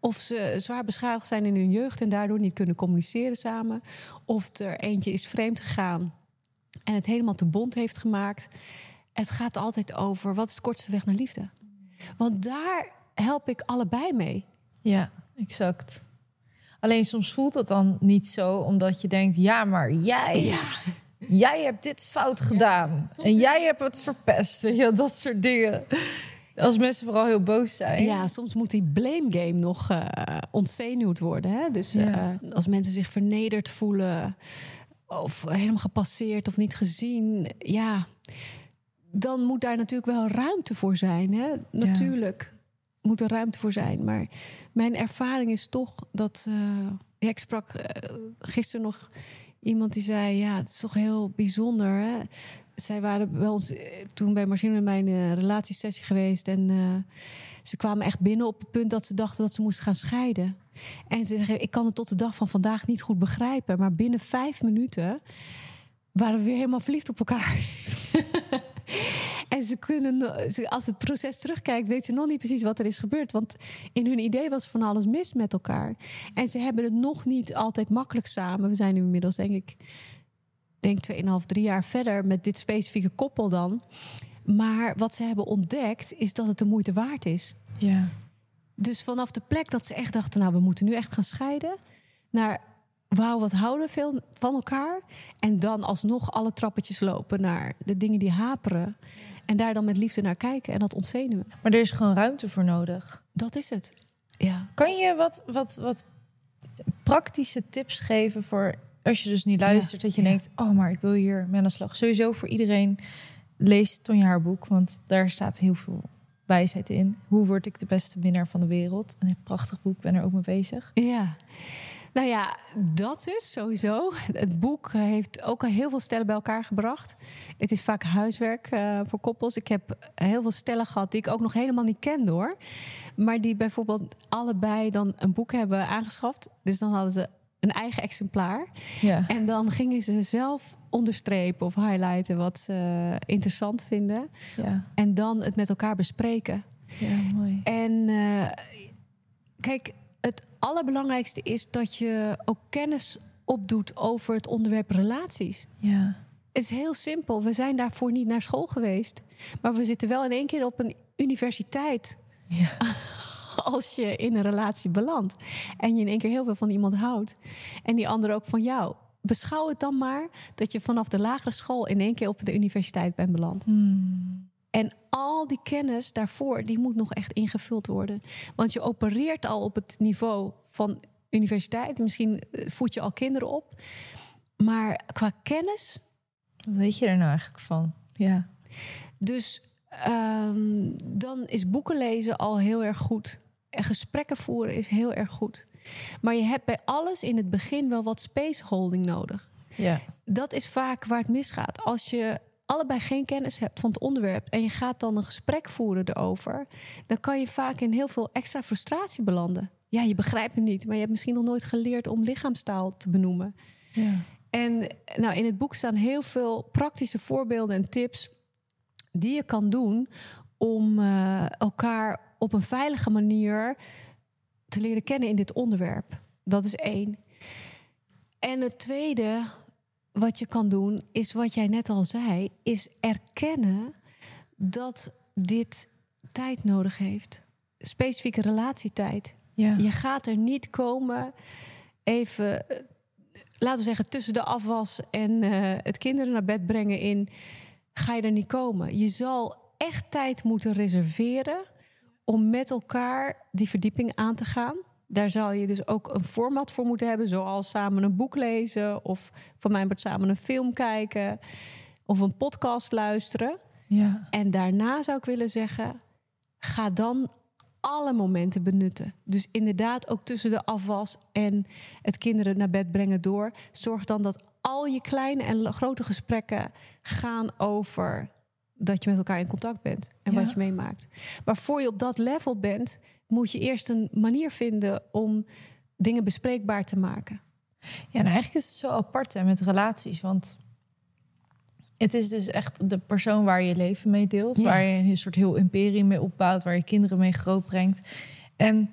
Of ze zwaar beschadigd zijn in hun jeugd en daardoor niet kunnen communiceren samen. Of er eentje is vreemd gegaan en het helemaal te bond heeft gemaakt. Het gaat altijd over wat is de kortste weg naar liefde. Want daar help ik allebei mee. Ja, exact. Alleen soms voelt het dan niet zo, omdat je denkt: ja, maar jij, jij hebt dit fout gedaan. en jij hebt het verpest. Weet je, dat soort dingen. Als mensen vooral heel boos zijn. Ja, soms moet die blame game nog eh ontzenuwd worden. Hè? Dus Ja. eh, als mensen zich vernederd voelen of helemaal gepasseerd of niet gezien, ja, dan moet daar natuurlijk wel ruimte voor zijn. Hè? Natuurlijk moet er ruimte voor zijn. Maar mijn ervaring is toch dat. eh, ik sprak eh, gisteren nog iemand die zei: Ja, het is toch heel bijzonder. Hè? Zij waren bij ons eh, toen bij Marcine mijn relatiesessie geweest. En ze kwamen echt binnen op het punt dat ze dachten dat ze moesten gaan scheiden. En ze zeggen: Ik kan het tot de dag van vandaag niet goed begrijpen. Maar binnen vijf minuten waren we weer helemaal verliefd op elkaar. Ze kunnen, ze- als het proces terugkijkt, weten ze nog niet precies wat er is gebeurd. Want in hun idee was van alles mis met elkaar. En ze hebben het nog niet altijd makkelijk samen. We zijn nu inmiddels, denk ik, denk 2,5, 3 jaar verder met dit specifieke koppel dan. Maar wat ze hebben ontdekt, is dat het de moeite waard is. Ja. Dus vanaf de plek dat ze echt dachten, nou, we moeten nu echt gaan scheiden. Naar, wauw, wat houden we veel van elkaar. En dan alsnog alle trappetjes lopen naar de dingen die haperen. En daar dan met liefde naar kijken en dat ontzenuwen. Maar er is gewoon ruimte voor nodig. Dat is het. Ja. Kan je wat, wat, wat praktische tips geven voor als je dus niet luistert, dat je ja. denkt: oh, maar ik wil hier mee aan de slag. Sowieso voor iedereen lees Tonja haar boek, want daar staat heel veel wijsheid in. Hoe word ik de beste winnaar van de wereld? Een prachtig boek, ben er ook mee bezig. Ja. Nou ja, dat is sowieso. Het boek heeft ook al heel veel stellen bij elkaar gebracht. Het is vaak huiswerk eh, voor koppels. Ik heb heel veel stellen gehad die ik ook nog helemaal niet kende hoor. Maar die bijvoorbeeld allebei dan een boek hebben aangeschaft. Dus dan hadden ze een eigen exemplaar. Ja, En dan gingen ze zelf onderstrepen of highlighten wat ze interessant vinden. ja, En dan het met elkaar bespreken. ja mooi. En eh, kijk, allerbelangrijkste is dat je ook kennis opdoet over het onderwerp relaties. Ja, Het is heel simpel. We zijn daarvoor niet naar school geweest. Maar we zitten wel in één keer op een universiteit. ja, Als je in een relatie belandt. En je in één keer heel veel van iemand houdt. En die ander ook van jou. Beschouw het dan maar dat je vanaf de lagere school in één keer op de universiteit bent beland. Hmm. En al die kennis daarvoor, die moet nog echt ingevuld worden. Want je opereert al op het niveau van universiteit. Misschien eh, voed je al kinderen op. Maar qua kennis, Wat weet je er nou eigenlijk van? Ja, dus ehm, dan is boeken lezen al heel erg goed. En gesprekken voeren is heel erg goed. Maar je hebt bij alles in het begin wel wat spaceholding nodig. ja, dat is vaak waar het misgaat. Als je allebei geen kennis hebt van het onderwerp en je gaat dan een gesprek voeren erover, dan kan je vaak in heel veel extra frustratie belanden. Ja, je begrijpt het niet, maar je hebt misschien nog nooit geleerd om lichaamstaal te benoemen. Ja. En nou, in het boek staan heel veel praktische voorbeelden en tips die je kan doen om eh, elkaar op een veilige manier te leren kennen in dit onderwerp. Dat is één. En het tweede wat je kan doen, is wat jij net al zei, is erkennen dat dit tijd nodig heeft. Specifieke relatietijd. Ja. Je gaat er niet komen even, eh, laten we zeggen, tussen de afwas en eh, het kinderen naar bed brengen in. Ga je er niet komen. Je zal echt tijd moeten reserveren om met elkaar die verdieping aan te gaan. Daar zal je dus ook een format voor moeten hebben, zoals samen een boek lezen of van mij wordt samen een film kijken of een podcast luisteren. Ja. En daarna zou ik willen zeggen, ga dan alle momenten benutten. Dus inderdaad ook tussen de afwas en het kinderen naar bed brengen door. Zorg dan dat al je kleine en grote gesprekken gaan over dat je met elkaar in contact bent en Ja. wat je meemaakt. Maar voor je op dat level bent, moet je eerst een manier vinden om dingen bespreekbaar te maken. Ja, en eigenlijk is het zo apart hè, met relaties. Want het is dus echt de persoon waar je je leven mee deelt. Ja. Waar je een soort heel imperium mee opbouwt. Waar je kinderen mee grootbrengt. En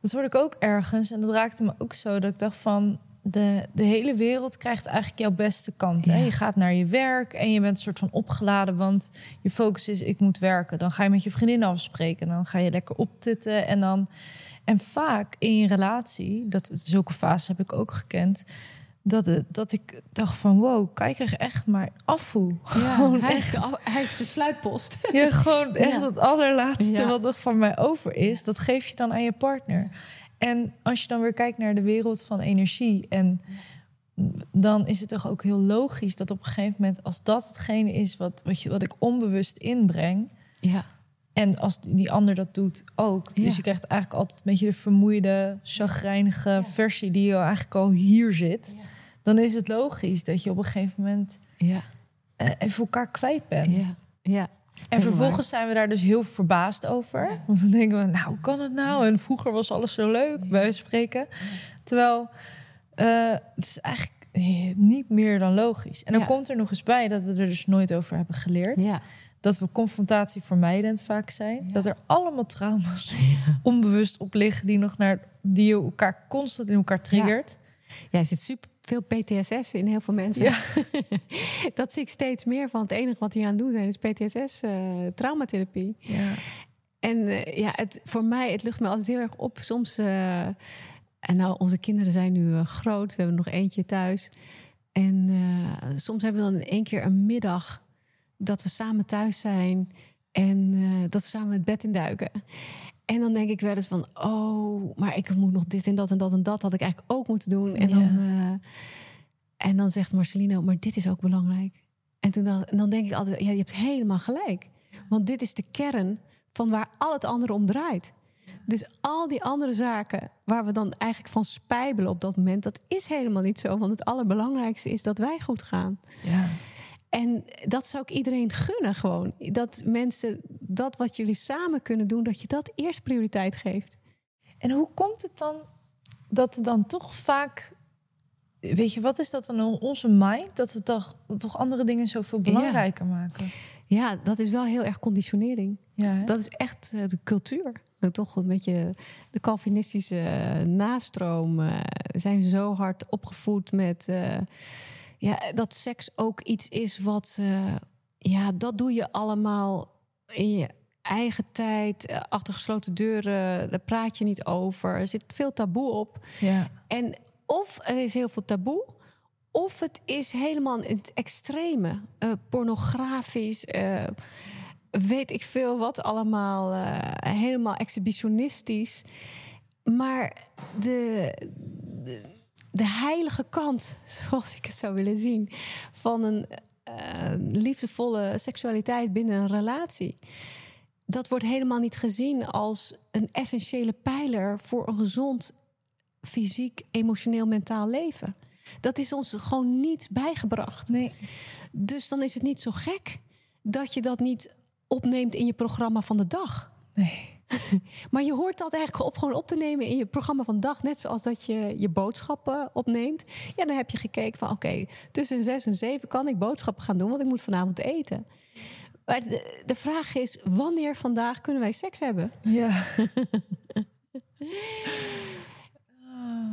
dat hoorde ik ook ergens. En dat raakte me ook zo dat ik dacht van... De, de hele wereld krijgt eigenlijk jouw beste kant. Hè? Ja. Je gaat naar je werk en je bent een soort van opgeladen... want je focus is, ik moet werken. Dan ga je met je vriendin afspreken. Dan ga je lekker optitten en dan... En vaak in je relatie, dat, zulke fases heb ik ook gekend... Dat, het, dat ik dacht van, wow, kijk er echt maar afvoer. Gewoon hij, echt. is de, hij is de sluitpost. Ja, gewoon echt Ja. het allerlaatste Ja. wat nog van mij over is, dat geef je dan aan je partner. En als je dan weer kijkt naar de wereld van energie en dan is het toch ook heel logisch dat op een gegeven moment, als dat hetgene is wat, wat, je, wat ik onbewust inbreng, Ja, en als die ander dat doet ook. Ja. Dus je krijgt eigenlijk altijd een beetje de vermoeide, chagrijnige versie die je eigenlijk al hier zit. Dan is het logisch dat je op een gegeven moment ja, eh, even elkaar kwijt bent. ja. ja. En vervolgens zijn we daar dus heel verbaasd over. Want dan denken we, nou, hoe kan het nou? En vroeger was alles zo leuk, bij spreken. Terwijl eh, het is eigenlijk eh, niet meer dan logisch. En dan Ja. komt er nog eens bij dat we er dus nooit over hebben geleerd. Ja. Dat we confrontatie vermijdend vaak zijn. Dat er allemaal trauma's onbewust op liggen die nog naar die je elkaar constant in elkaar triggert. Er zit super veel PTSS in heel veel mensen. Ja. dat zie ik steeds meer van. Het enige wat hier aan doen zijn is PTSS, eh, traumatherapie. Ja. En eh, ja, het, voor mij, het lucht me altijd heel erg op. Soms, eh, en nou, onze kinderen zijn nu groot. We hebben nog eentje thuis. En soms hebben we dan in één keer een middag dat we samen thuis zijn. En dat we samen het bed induiken. En dan denk ik wel eens van, oh, maar ik moet nog dit en dat en dat en dat had ik eigenlijk ook moeten doen. En, Ja. dan, eh, en dan zegt Marcelino, maar dit is ook belangrijk. En, toen dan, en dan denk ik altijd, ja, je hebt helemaal gelijk. Want dit is de kern van waar al het andere om draait. Dus al die andere zaken waar we dan eigenlijk van spijbelen op dat moment, dat is helemaal niet zo. Want het allerbelangrijkste is dat wij goed gaan. ja. En dat zou ik iedereen gunnen gewoon. Dat mensen dat wat jullie samen kunnen doen, dat je dat eerst prioriteit geeft. En hoe komt het dan dat er dan toch vaak... Weet je, wat is dat dan onze mind? Dat we toch, toch andere dingen zoveel belangrijker maken? Ja, dat is wel heel erg conditionering. Ja? Dat is echt eh, de cultuur. En toch een beetje de Calvinistische eh, nastroom. eh, We zijn zo hard opgevoed met eh, ja, dat seks ook iets is wat. eh, ja, dat doe je allemaal in je eigen tijd, eh, achter gesloten deuren. Daar praat je niet over. Er zit veel taboe op. ja. En of er is heel veel taboe, of het is helemaal in het extreme. Eh, pornografisch, weet ik veel wat allemaal. helemaal exhibitionistisch. Maar de, de, de heilige kant, zoals ik het zou willen zien... van een eh, liefdevolle seksualiteit binnen een relatie... dat wordt helemaal niet gezien als een essentiële pijler... voor een gezond fysiek, emotioneel, mentaal leven. Dat is ons gewoon niet bijgebracht. Nee. Dus dan is het niet zo gek dat je dat niet opneemt in je programma van de dag. Nee. Maar je hoort dat eigenlijk op, gewoon op te nemen in je programma van dag. Net zoals dat je je boodschappen opneemt. Ja, dan heb je gekeken van oké, tussen zes en zeven kan ik boodschappen gaan doen, want ik moet vanavond eten. Maar de, de vraag is, wanneer vandaag kunnen wij seks hebben? Ja.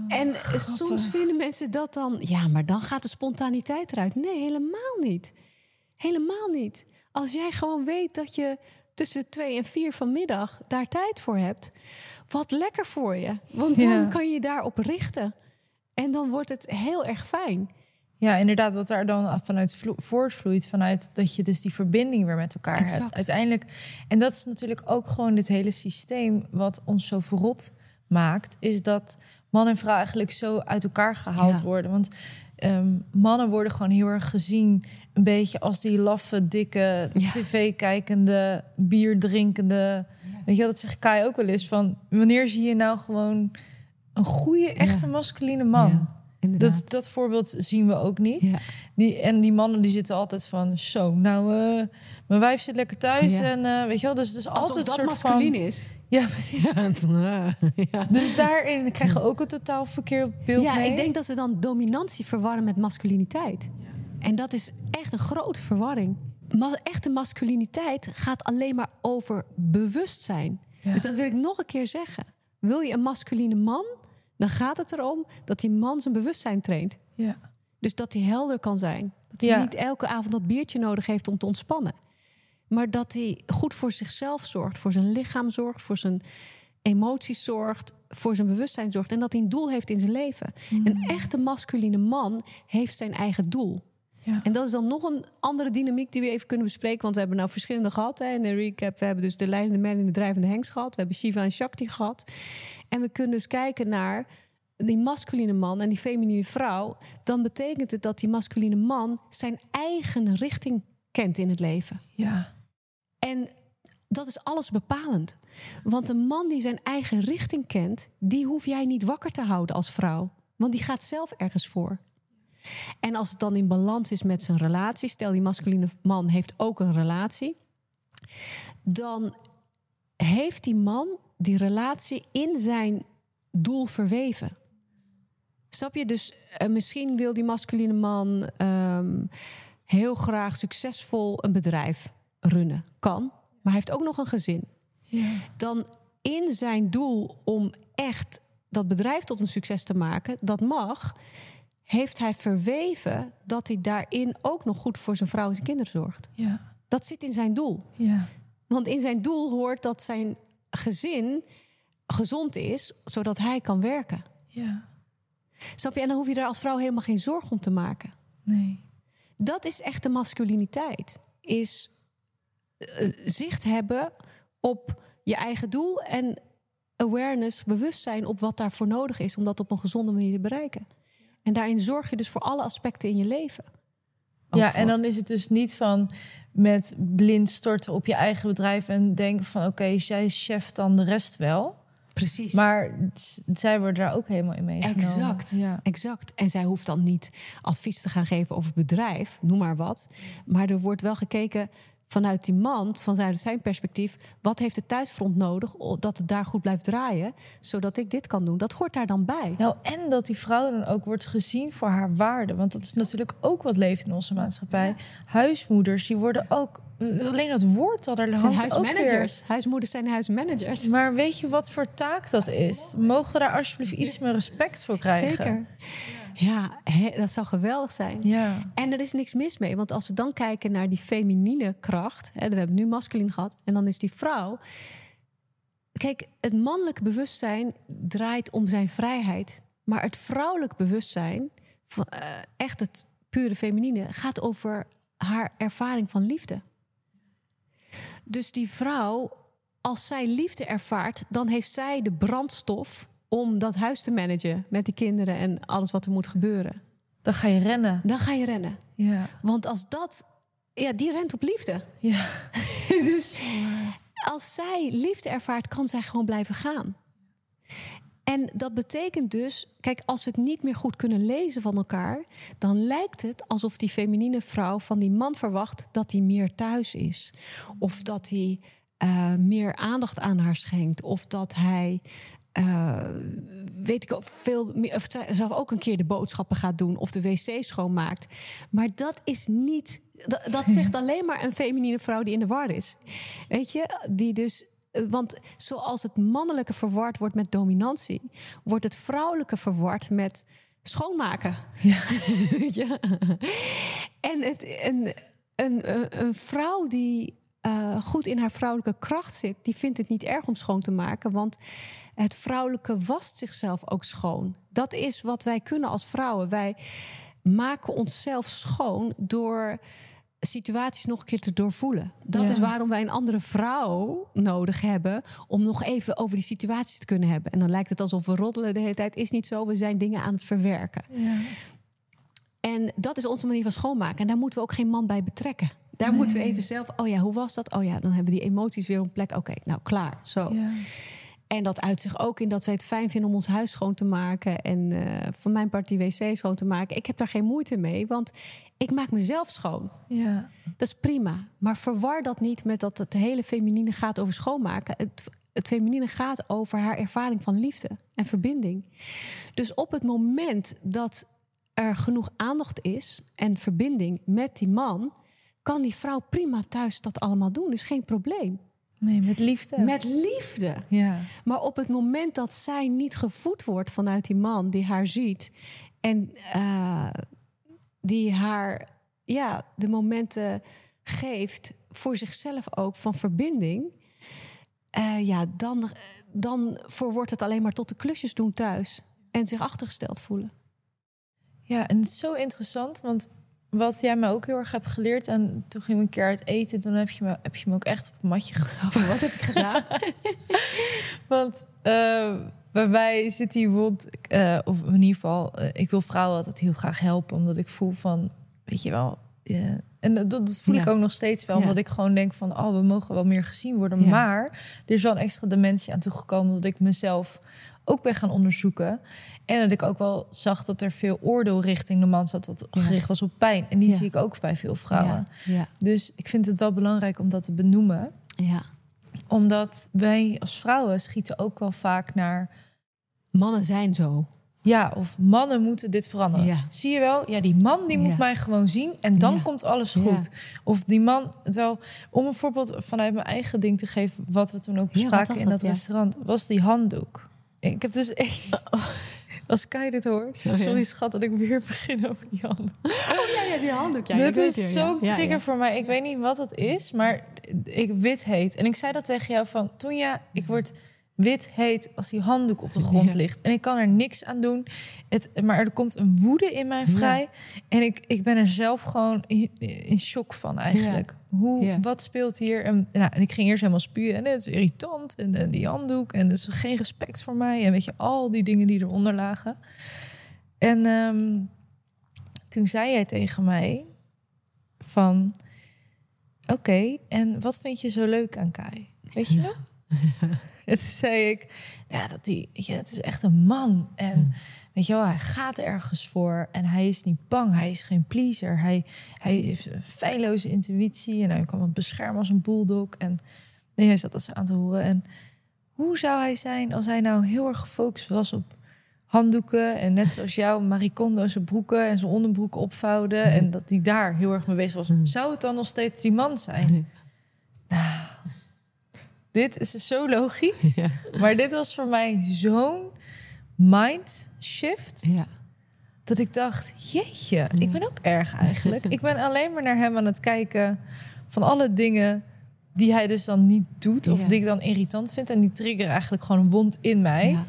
En soms vinden mensen dat dan, ja, maar dan gaat de spontaniteit eruit. Nee, helemaal niet. Helemaal niet. Als jij gewoon weet dat je tussen twee en vier vanmiddag daar tijd voor hebt, wat lekker voor je. Want dan Ja. kan je daarop richten. En dan wordt het heel erg fijn. Ja, inderdaad, wat daar dan vanuit vlo- voortvloeit, vanuit dat je dus die verbinding weer met elkaar Exact. hebt. Uiteindelijk, en dat is natuurlijk ook gewoon dit hele systeem wat ons zo verrot maakt, is dat man en vrouw eigenlijk zo uit elkaar gehaald Ja. worden. Want ehm, mannen worden gewoon heel erg gezien, een beetje als die laffe, dikke, Ja. tv-kijkende, bier drinkende. Weet je wel, dat zegt Kai ook wel eens van, wanneer zie je nou gewoon een goede, echte Ja. masculine man? Dat, dat voorbeeld zien we ook niet. Ja. Die, en die mannen die zitten altijd van... Zo, nou, eh, mijn wijf zit lekker thuis. Ja. En eh, weet je wel, dus het is Alsof altijd dat een soort masculin van... is. Ja, precies. ja. Dus daarin krijgen we ook een totaal verkeerd beeld Ja, mee. ik denk dat we dan dominantie verwarren met masculiniteit. En dat is echt een grote verwarring. Ma echte masculiniteit gaat alleen maar over bewustzijn. Ja. Dus dat wil ik nog een keer zeggen. Wil je een masculine man, dan gaat het erom dat die man zijn bewustzijn traint. Ja. Dus dat hij helder kan zijn. Dat hij Ja. niet elke avond dat biertje nodig heeft om te ontspannen. Maar dat hij goed voor zichzelf zorgt, voor zijn lichaam zorgt, voor zijn emoties zorgt, voor zijn bewustzijn zorgt. En dat hij een doel heeft in zijn leven. Mm. Een echte masculine man heeft zijn eigen doel. Ja. En dat is dan nog een andere dynamiek die we even kunnen bespreken. Want we hebben nou verschillende gehad. Hè. In de recap, we hebben dus de leidende man en de drijvende hengst gehad. We hebben Shiva en Shakti gehad. En we kunnen dus kijken naar die masculine man en die feminine vrouw. Dan betekent het dat die masculine man zijn eigen richting kent in het leven. ja. En dat is alles bepalend. Want een man die zijn eigen richting kent, die hoef jij niet wakker te houden als vrouw. Want die gaat zelf ergens voor. En als het dan in balans is met zijn relatie, stel die masculine man heeft ook een relatie, dan heeft die man die relatie in zijn doel verweven. Snap je? Dus eh, misschien wil die masculine man ehm, heel graag succesvol een bedrijf runnen. Kan, maar hij heeft ook nog een gezin. ja. Dan in zijn doel om echt dat bedrijf tot een succes te maken, dat mag, heeft hij verweven dat hij daarin ook nog goed voor zijn vrouw en zijn kinderen zorgt. ja. Dat zit in zijn doel. ja. Want in zijn doel hoort dat zijn gezin gezond is, zodat hij kan werken. ja. Snap je? En dan hoef je daar als vrouw helemaal geen zorg om te maken. Nee. Dat is echt de masculiniteit. Is eh, zicht hebben op je eigen doel en awareness, bewustzijn op wat daarvoor nodig is om dat op een gezonde manier te bereiken. En daarin zorg je dus voor alle aspecten in je leven. Ook Ja, voor- en dan is het dus niet van met blind storten op je eigen bedrijf en denken van oké, zij is chef dan de rest wel. precies. Maar zij worden daar ook helemaal in meegenomen. Exact. Ja. Exact. En zij hoeft dan niet advies te gaan geven over het bedrijf, noem maar wat. Maar er wordt wel gekeken vanuit die man, van zijn, perspectief, wat heeft het thuisfront nodig dat het daar goed blijft draaien, zodat ik dit kan doen. Dat hoort daar dan bij. Nou, en dat die vrouw dan ook wordt gezien voor haar waarde. Want dat is natuurlijk ook wat leeft in onze maatschappij. Huismoeders, die worden ook... Alleen dat woord Het zijn hangt ook weer... huismanagers. Huismoeders zijn huismanagers. Maar weet je wat voor taak dat is? Mogen we daar alsjeblieft iets meer respect voor krijgen? Zeker. Ja, dat zou geweldig zijn. Ja, En er is niks mis mee, want als we dan kijken naar die feminine kracht, hè, we hebben nu masculin gehad, en dan is die vrouw. Kijk, het mannelijk bewustzijn draait om zijn vrijheid, maar het vrouwelijk bewustzijn, eh, echt het pure feminine, gaat over haar ervaring van liefde. Dus die vrouw, als zij liefde ervaart, dan heeft zij de brandstof om dat huis te managen met die kinderen en alles wat er moet gebeuren. dan ga je rennen. Dan ga je rennen. Ja, Want als dat, ja, die rent op liefde. ja. dus als zij liefde ervaart, kan zij gewoon blijven gaan. En dat betekent dus, kijk, als we het niet meer goed kunnen lezen van elkaar, dan lijkt het alsof die feminine vrouw van die man verwacht dat hij meer thuis is. Of dat hij eh, meer aandacht aan haar schenkt. Of dat hij. eh, weet ik ook veel meer, of zelf ook een keer de boodschappen gaat doen of de wc schoonmaakt. Maar dat is niet. Dat, dat zegt alleen maar een feminine vrouw die in de war is. Weet je, die dus. Eh, Want zoals het mannelijke verward wordt met dominantie, wordt het vrouwelijke verward met schoonmaken. Weet je? En, het, en een, een, een vrouw die eh, goed in haar vrouwelijke kracht zit, die vindt het niet erg om schoon te maken, want het vrouwelijke wast zichzelf ook schoon. Dat is wat wij kunnen als vrouwen. Wij maken onszelf schoon door situaties nog een keer te doorvoelen. Dat Ja. is waarom wij een andere vrouw nodig hebben om nog even over die situaties te kunnen hebben. En dan lijkt het alsof we roddelen de hele tijd. Is niet zo. We zijn dingen aan het verwerken. Ja. En dat is onze manier van schoonmaken. En daar moeten we ook geen man bij betrekken. Daar moeten we even zelf. Oh ja, hoe was dat? Oh ja, dan hebben we die emoties weer op plek. Oké, nou klaar. Zo. Ja. En dat uit zich ook in dat wij het fijn vinden om ons huis schoon te maken. En eh, van mijn part die wc schoon te maken. Ik heb daar geen moeite mee, want ik maak mezelf schoon. Ja. Dat is prima. Maar verwar dat niet met dat het hele feminine gaat over schoonmaken. Het, het feminine gaat over haar ervaring van liefde en verbinding. Dus op het moment dat er genoeg aandacht is en verbinding met die man, kan die vrouw prima thuis dat allemaal doen. Dus geen probleem. Nee, met liefde. Met liefde. Ja. Maar op het moment dat zij niet gevoed wordt vanuit die man die haar ziet en eh, die haar ja, de momenten geeft voor zichzelf ook van verbinding, eh, ja, dan, dan verwoordt het alleen maar tot de klusjes doen thuis en zich achtergesteld voelen. Ja, en het is zo interessant, want wat jij me ook heel erg hebt geleerd... en toen ging we een keer uit eten, toen heb je me, heb je me ook echt op een matje gehouden. Wat heb ik gedaan? Want eh, bij mij zit die wond, eh, of in ieder geval, eh, ik wil vrouwen altijd heel graag helpen, omdat ik voel van, weet je wel, en dat, dat voel ik ook nog steeds wel, Ja. omdat ik gewoon denk van, oh, we mogen wel meer gezien worden, Ja. maar er is wel een extra dimensie aan toegekomen dat ik mezelf ook ben gaan onderzoeken en dat ik ook wel zag dat er veel oordeel richting de man zat, wat Ja. gericht was op pijn, en die Ja. zie ik ook bij veel vrouwen. Ja, Dus ik vind het wel belangrijk om dat te benoemen ja. omdat wij als vrouwen schieten ook wel vaak naar Mannen zijn zo. ja, of mannen moeten dit veranderen. Ja. Zie je wel? Ja, die man die moet Ja. mij gewoon zien en dan Ja. komt alles goed. Of die man, terwijl, om een voorbeeld vanuit mijn eigen ding te geven, wat we toen ook bespraken in dat? restaurant, was die handdoek. Ik heb dus echt, als Kai dit hoort, Oh, ja. sorry schat dat ik weer begin over die handdoek. Oh ja, ja die handdoek. Ja, Dit is zo'n trigger voor mij. Ik weet niet wat het is, maar ik wit heet. En ik zei dat tegen jou van, toen ja, ik word wit heet als die handdoek op de grond ligt. En ik kan er niks aan doen. Het, maar er komt een woede in mij Ja. vrij. En ik, ik ben er zelf gewoon in, in shock van eigenlijk. Hoe, Ja. Wat speelt hier? En, nou, en ik ging eerst helemaal spuwen. En het is irritant. En, en die handdoek. En er is geen respect voor mij. En weet je, al die dingen die eronder lagen. En ehm, toen zei jij tegen mij van... Oké, en wat vind je zo leuk aan Kai? Weet je nog? En toen zei ik, ja, dat die, je, het is echt een man. En weet je wel, hij gaat ergens voor. En hij is niet bang, hij is geen pleaser. Hij, hij heeft een feilloze intuïtie. En hij kan het beschermen als een bulldog. En nee, hij zat dat zo aan te horen. En hoe zou hij zijn als hij nou heel erg gefocust was op handdoeken. En net zoals jou, Marie Kondo zijn broeken en zijn onderbroeken opvouwen. En dat hij daar heel erg mee bezig was. Zou het dan nog steeds die man zijn? Nou, dit is zo logisch. Ja. Maar dit was voor mij zo'n mind shift. Ja. Dat ik dacht, jeetje, ik ben ook erg eigenlijk. Ik ben alleen maar naar hem aan het kijken van alle dingen die hij dus dan niet doet. Of Ja. die ik dan irritant vind. En die triggeren eigenlijk gewoon een wond in mij. Ja.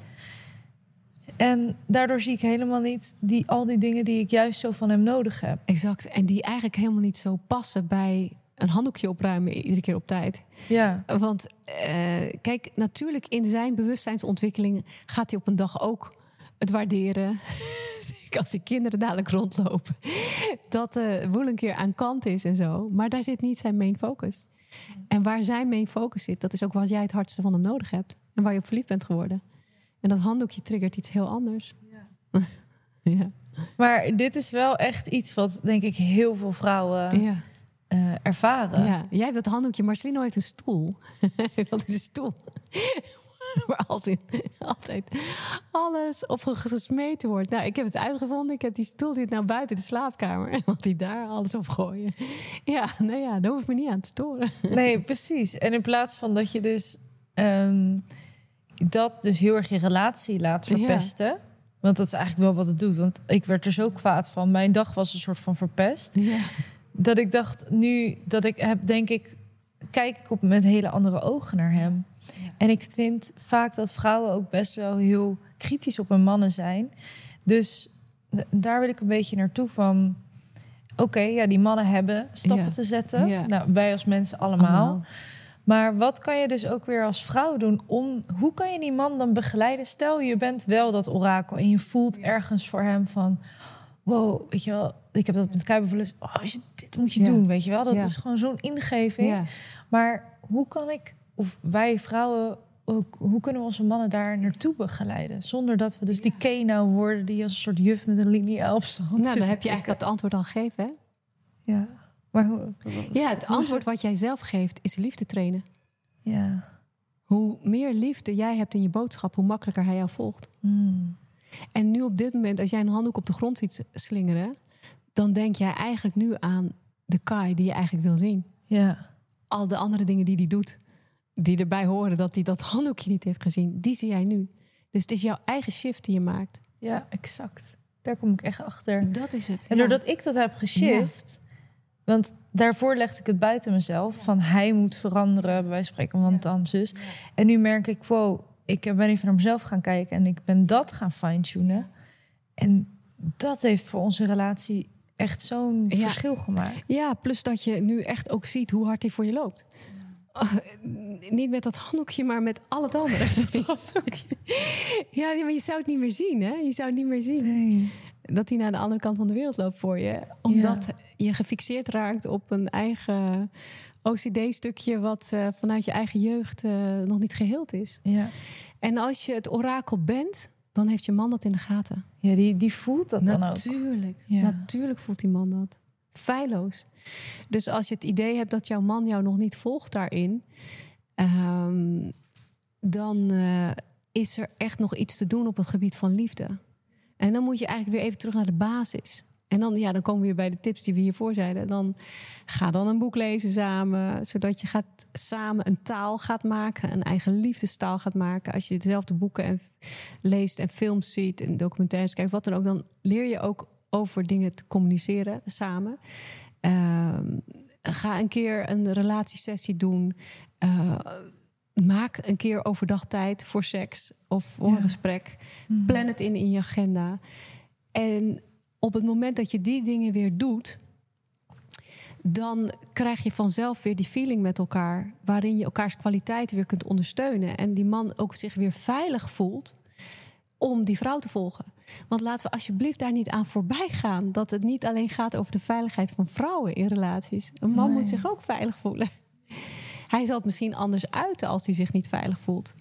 En daardoor zie ik helemaal niet die, al die dingen die ik juist zo van hem nodig heb. Exact. En die eigenlijk helemaal niet zo passen bij een handdoekje opruimen iedere keer op tijd. Ja, Want eh, kijk, natuurlijk in zijn bewustzijnsontwikkeling gaat hij op een dag ook het waarderen. Zeker als die kinderen dadelijk rondlopen. Dat de woel een keer aan kant is en zo. Maar daar zit niet zijn main focus. En waar zijn main focus zit, dat is ook wat jij het hardste van hem nodig hebt. En waar je op verliefd bent geworden. En dat handdoekje triggert iets heel anders. Ja. Maar dit is wel echt iets wat, denk ik, heel veel vrouwen ja. Eh, ervaren. Ja, jij hebt dat handdoekje. Marcelino heeft een stoel. dat is een stoel. Waar altijd, altijd alles op gesmeten wordt. Nou, ik heb het uitgevonden. Ik heb die stoel dit nou buiten de slaapkamer. Want die daar alles op gooien. Ja, nou ja, daar hoef ik me niet aan te storen. Nee, precies. En in plaats van dat je dus ehm, dat dus heel erg je relatie laat Ja. verpesten. Want dat is eigenlijk wel wat het doet. Want ik werd er zo kwaad van. Mijn dag was een soort van verpest. Ja, Dat ik dacht, nu dat ik heb, denk ik, kijk ik op met hele andere ogen naar hem. En ik vind vaak dat vrouwen ook best wel heel kritisch op hun mannen zijn. Dus daar wil ik een beetje naartoe van. Oké, ja, die mannen hebben stappen Ja. te zetten. Ja. Nou, wij als mensen allemaal. Maar wat kan je dus ook weer als vrouw doen om hoe kan je die man dan begeleiden? Stel je bent wel dat orakel en je voelt ergens voor hem van wow, weet je wel, ik heb dat met Kuiper oh, als je dit moet je Ja. doen, weet je wel, dat Ja. is gewoon zo'n ingeving. Ja. Maar hoe kan ik of wij vrouwen ook, hoe kunnen we onze mannen daar naartoe begeleiden zonder dat we dus die Keno worden die als een soort juf met een linie op Nou, dan heb je eigenlijk het antwoord al gegeven. Hè? Ja, maar hoe? Ja, het antwoord wat jij zelf geeft is liefde trainen. Ja. Hoe meer liefde jij hebt in je boodschap, hoe makkelijker hij jou volgt. Hmm. En nu op dit moment, als jij een handdoek op de grond ziet slingeren, dan denk jij eigenlijk nu aan de Kai die je eigenlijk wil zien. Ja. Al de andere dingen die hij doet, die erbij horen dat hij dat handdoekje niet heeft gezien, die zie jij nu. Dus het is jouw eigen shift die je maakt. ja, exact. Daar kom ik echt achter. Dat is het. En doordat ik dat heb geshift, want daarvoor legde ik het buiten mezelf, van hij moet veranderen, bij wijze van spreken, want dan zus. En nu merk ik, wow, ik ben even naar mezelf gaan kijken en ik ben dat gaan fine-tunen. En dat heeft voor onze relatie echt zo'n Ja. verschil gemaakt. Ja, plus dat je nu echt ook ziet hoe hard hij voor je loopt. Oh, niet met dat handdoekje, maar met al het andere. ja, maar je zou het niet meer zien, hè? Je zou het niet meer zien. Nee. Dat hij naar de andere kant van de wereld loopt voor je. Omdat je gefixeerd raakt op een eigen OCD-stukje... wat eh, vanuit je eigen jeugd eh, nog niet geheeld is. Ja, En als je het orakel bent, dan heeft je man dat in de gaten. ja die, die voelt dat dan ook. Natuurlijk. Ja. Natuurlijk voelt die man dat. Feilloos. Dus als je het idee hebt dat jouw man jou nog niet volgt daarin, ehm, dan eh, is er echt nog iets te doen op het gebied van liefde. En dan moet je eigenlijk weer even terug naar de basis. En dan, ja, dan komen we weer bij de tips die we hiervoor zeiden. Dan ga dan een boek lezen samen, zodat je gaat, samen een taal gaat maken, een eigen liefdestaal gaat maken. Als je dezelfde boeken en, leest en films ziet en documentaires kijkt, wat dan ook, dan leer je ook over dingen te communiceren samen. Ehm, ga een keer een relatiesessie doen. Eh, maak een keer overdag tijd voor seks of voor Ja. een gesprek. Plan het in in je agenda. En op het moment dat je die dingen weer doet, dan krijg je vanzelf weer die feeling met elkaar, waarin je elkaars kwaliteiten weer kunt ondersteunen en die man ook zich weer veilig voelt om die vrouw te volgen. Want laten we alsjeblieft daar niet aan voorbij gaan dat het niet alleen gaat over de veiligheid van vrouwen in relaties. Een man Nee. moet zich ook veilig voelen. Hij zal het misschien anders uiten als hij zich niet veilig voelt.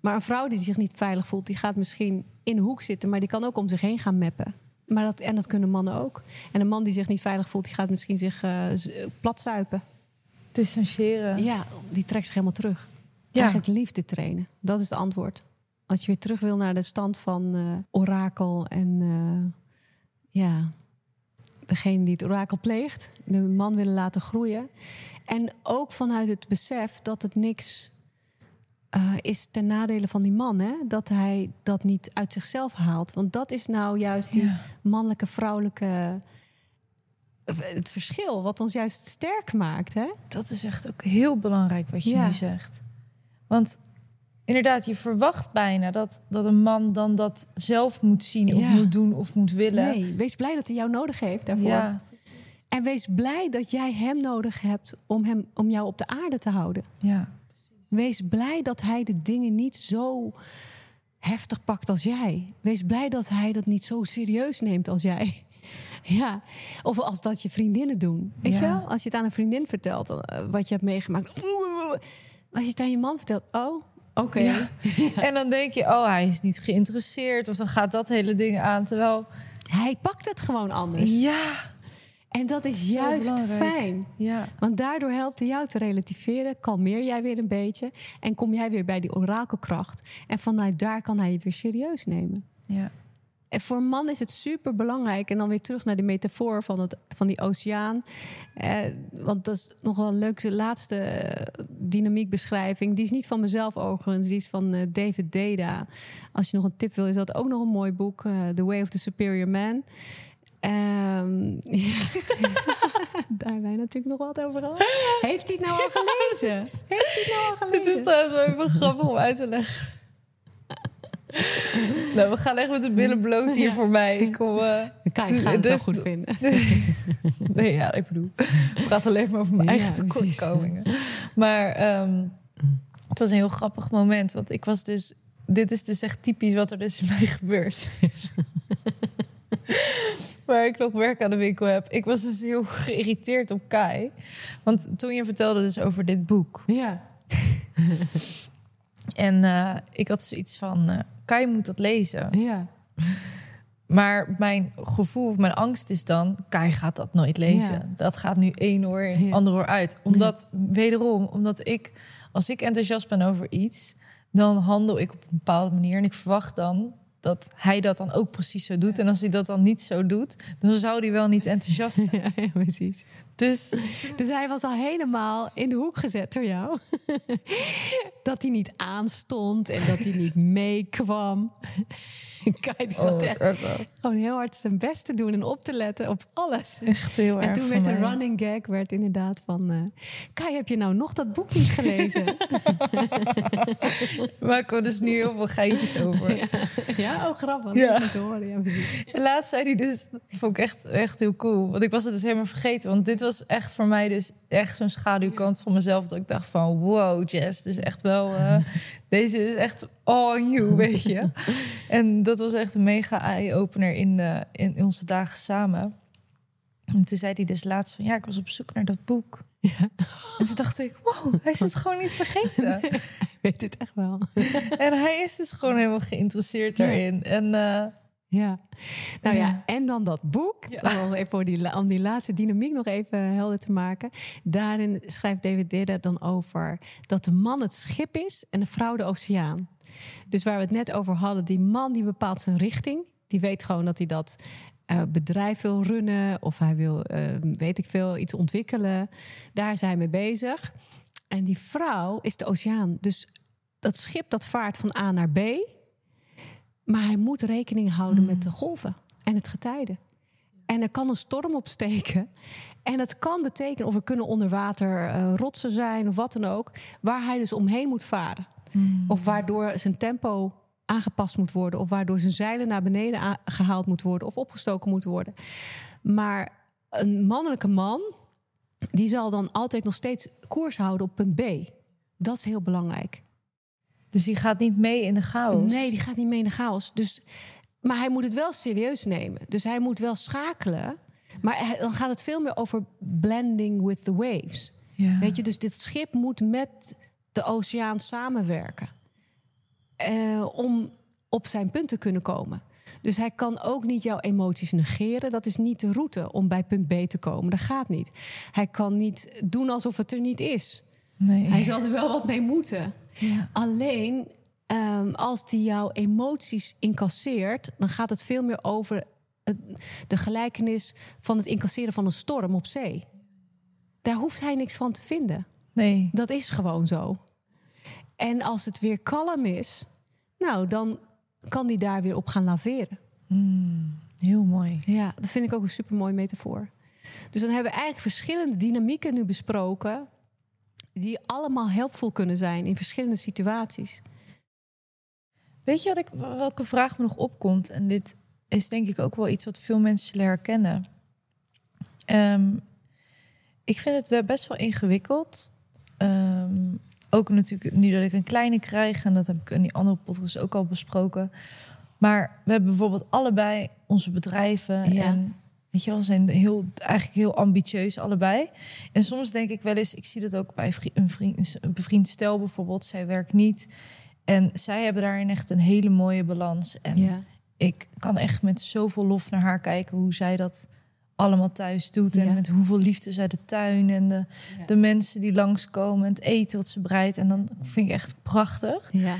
Maar een vrouw die zich niet veilig voelt, die gaat misschien in de hoek zitten, maar die kan ook om zich heen gaan meppen. Maar dat, en dat kunnen mannen ook. En een man die zich niet veilig voelt, die gaat misschien zich eh z- platzuipen. Distancieren. Ja, die trekt zich helemaal terug. Ja. Eigenlijk liefde trainen. Dat is het antwoord. Als je weer terug wil naar de stand van eh, orakel en eh, ja, degene die het orakel pleegt, de man willen laten groeien. En ook vanuit het besef dat het niks eh, is ten nadele van die man. Hè? Dat hij dat niet uit zichzelf haalt. Want dat is nou juist die Ja. mannelijke, vrouwelijke. Het verschil wat ons juist sterk maakt. Hè? Dat is echt ook heel belangrijk wat je Ja. nu zegt. Want inderdaad, je verwacht bijna dat, dat een man dan dat zelf moet zien of Ja. moet doen of moet willen. Nee, wees blij dat hij jou nodig heeft daarvoor. Ja, En wees blij dat jij hem nodig hebt om, hem, om jou op de aarde te houden. ja, Wees blij dat hij de dingen niet zo heftig pakt als jij. Wees blij dat hij dat niet zo serieus neemt als jij. Ja, of als dat je vriendinnen doen. Weet je wel? Als je het aan een vriendin vertelt, eh, wat je hebt meegemaakt. Als je het aan je man vertelt, oh, Oké. Ja. En dan denk je, oh, hij is niet geïnteresseerd. Of dan gaat dat hele ding aan. Terwijl, Hij pakt het gewoon anders. ja, En dat is juist fijn. ja. Want daardoor helpt hij jou te relativeren, kalmeer jij weer een beetje en kom jij weer bij die orakelkracht. En vanuit daar kan hij je weer serieus nemen. ja. En voor een man is het super belangrijk. En dan weer terug naar de metafoor van, het, van die oceaan. Eh, want dat is nog wel een leuke laatste eh, dynamiekbeschrijving. Die is niet van mezelf overigens, die is van eh, David Deda. Als je nog een tip wil, is dat ook nog een mooi boek. eh, the Way of the Superior Man. Ja. Daar wij natuurlijk nog wat over gehad. Heeft hij het nou al gelezen? Heeft hij het nou al gelezen? Dit is trouwens wel even grappig om uit te leggen. nou, we gaan echt met de billen bloot hier Ja. voor mij. Ik kom, eh, Kijk, ik ga het Dus- zo goed vinden. nee, ja, ik bedoel, ik praat alleen maar over mijn eigen tekortkomingen. Maar ehm, het was een heel grappig moment, want ik was dus... Dit is dus echt typisch wat er dus in mij gebeurt. Waar ik nog werk aan de winkel heb. Ik was dus heel geïrriteerd op Kai. Want toen je vertelde dus over dit boek... Ja. En eh, ik had zoiets van, eh Kai moet dat lezen. Ja. Maar mijn gevoel of mijn angst is dan... Kai gaat dat nooit lezen. Ja. Dat gaat nu één oor in, Ja. ander oor uit. Omdat, wederom, omdat ik... Als ik enthousiast ben over iets... dan handel ik op een bepaalde manier. En ik verwacht dan dat hij dat dan ook precies zo doet. En als hij dat dan niet zo doet... dan zou hij wel niet enthousiast zijn. Ja, ja, precies. Dus Dus hij was al helemaal in de hoek gezet door jou. dat hij niet aanstond en dat hij niet meekwam. Kijk, die zat oh, echt gewoon heel hard zijn best te doen en op te letten op alles. echt heel erg En toen werd de mij. running gag werd inderdaad van... eh Kai, heb je nou nog dat boek niet gelezen? maken we dus nu heel veel geintjes over. ja. ja, oh grappig. Ja. Te horen. Ja, precies. En laatst zei hij dus, dat vond ik echt, echt heel cool. Want ik was het dus helemaal vergeten. Want dit was echt voor mij dus echt zo'n schaduwkant van mezelf. Dat ik dacht van, wow, Jess, dus echt wel... eh, deze is echt all you, weet je. En dat was echt een mega eye-opener in, de, in, onze dagen samen. En toen zei hij dus laatst van, ja, ik was op zoek naar dat boek. En toen dacht ik, wow, hij is het gewoon niet vergeten. Ik weet het echt wel. En hij is dus gewoon helemaal geïnteresseerd Ja. daarin. En eh, Ja. Nou ja, Ja. en dan dat boek. Ja. Om, even die, la- om die laatste dynamiek nog even helder te maken. Daarin schrijft David Deda dan over dat de man het schip is en de vrouw de oceaan. Dus waar we het net over hadden, die man die bepaalt zijn richting. Die weet gewoon dat hij dat eh, bedrijf wil runnen of hij wil, eh, weet ik veel, iets ontwikkelen. Daar hij mee bezig. En die vrouw is de oceaan. Dus dat schip dat vaart van A naar B. Maar hij moet rekening houden met de golven en het getijden. En er kan een storm opsteken. En dat kan betekenen, of er kunnen onder water eh, rotsen zijn of wat dan ook, waar hij dus omheen moet varen. Of waardoor zijn tempo aangepast moet worden, of waardoor zijn zeilen naar beneden gehaald moet worden of opgestoken moeten worden. Maar een mannelijke man, die zal dan altijd nog steeds koers houden op punt B. Dat is heel belangrijk. Dus die gaat niet mee in de chaos. Nee, die gaat niet mee in de chaos. Dus, maar hij moet het wel serieus nemen. Dus hij moet wel schakelen. Maar dan gaat het veel meer over blending with the waves. Ja. Weet je, dus dit schip moet met de oceaan samenwerken. eh, om op zijn punt te kunnen komen. Dus hij kan ook niet jouw emoties negeren. Dat is niet de route om bij punt B te komen. Dat gaat niet. Hij kan niet doen alsof het er niet is. Nee. Hij zal er wel wat mee moeten. Ja. Alleen ehm, als die jouw emoties incasseert, dan gaat het veel meer over het- de gelijkenis van het incasseren van een storm op zee. Daar hoeft hij niks van te vinden. nee. Dat is gewoon zo. En als het weer kalm is, nou, dan kan die daar weer op gaan laveren. Heel mooi. Ja, dat vind ik ook een supermooi metafoor. Dus dan hebben we eigenlijk verschillende dynamieken nu besproken, die allemaal helpvol kunnen zijn in verschillende situaties. Weet je wat ik, welke vraag me nog opkomt? En dit is denk ik ook wel iets wat veel mensen zullen herkennen. Ehm, ik vind het wel best wel ingewikkeld. Ehm, ook natuurlijk nu dat ik een kleine krijg, en dat heb ik in die andere podcast ook al besproken. Maar we hebben bijvoorbeeld allebei onze bedrijven. Ja. En weet je wel, zijn heel, eigenlijk heel ambitieus allebei. En soms denk ik wel eens, ik zie dat ook bij een, vriend, een bevriend stel bijvoorbeeld. Zij werkt niet En zij hebben daarin echt een hele mooie balans. En Ja. ik kan echt met zoveel lof naar haar kijken hoe zij dat allemaal thuis doet. En Ja. met hoeveel liefde zij de tuin en de, Ja. de mensen die langskomen en het eten wat ze bereidt. En dan vind ik echt prachtig. Ja.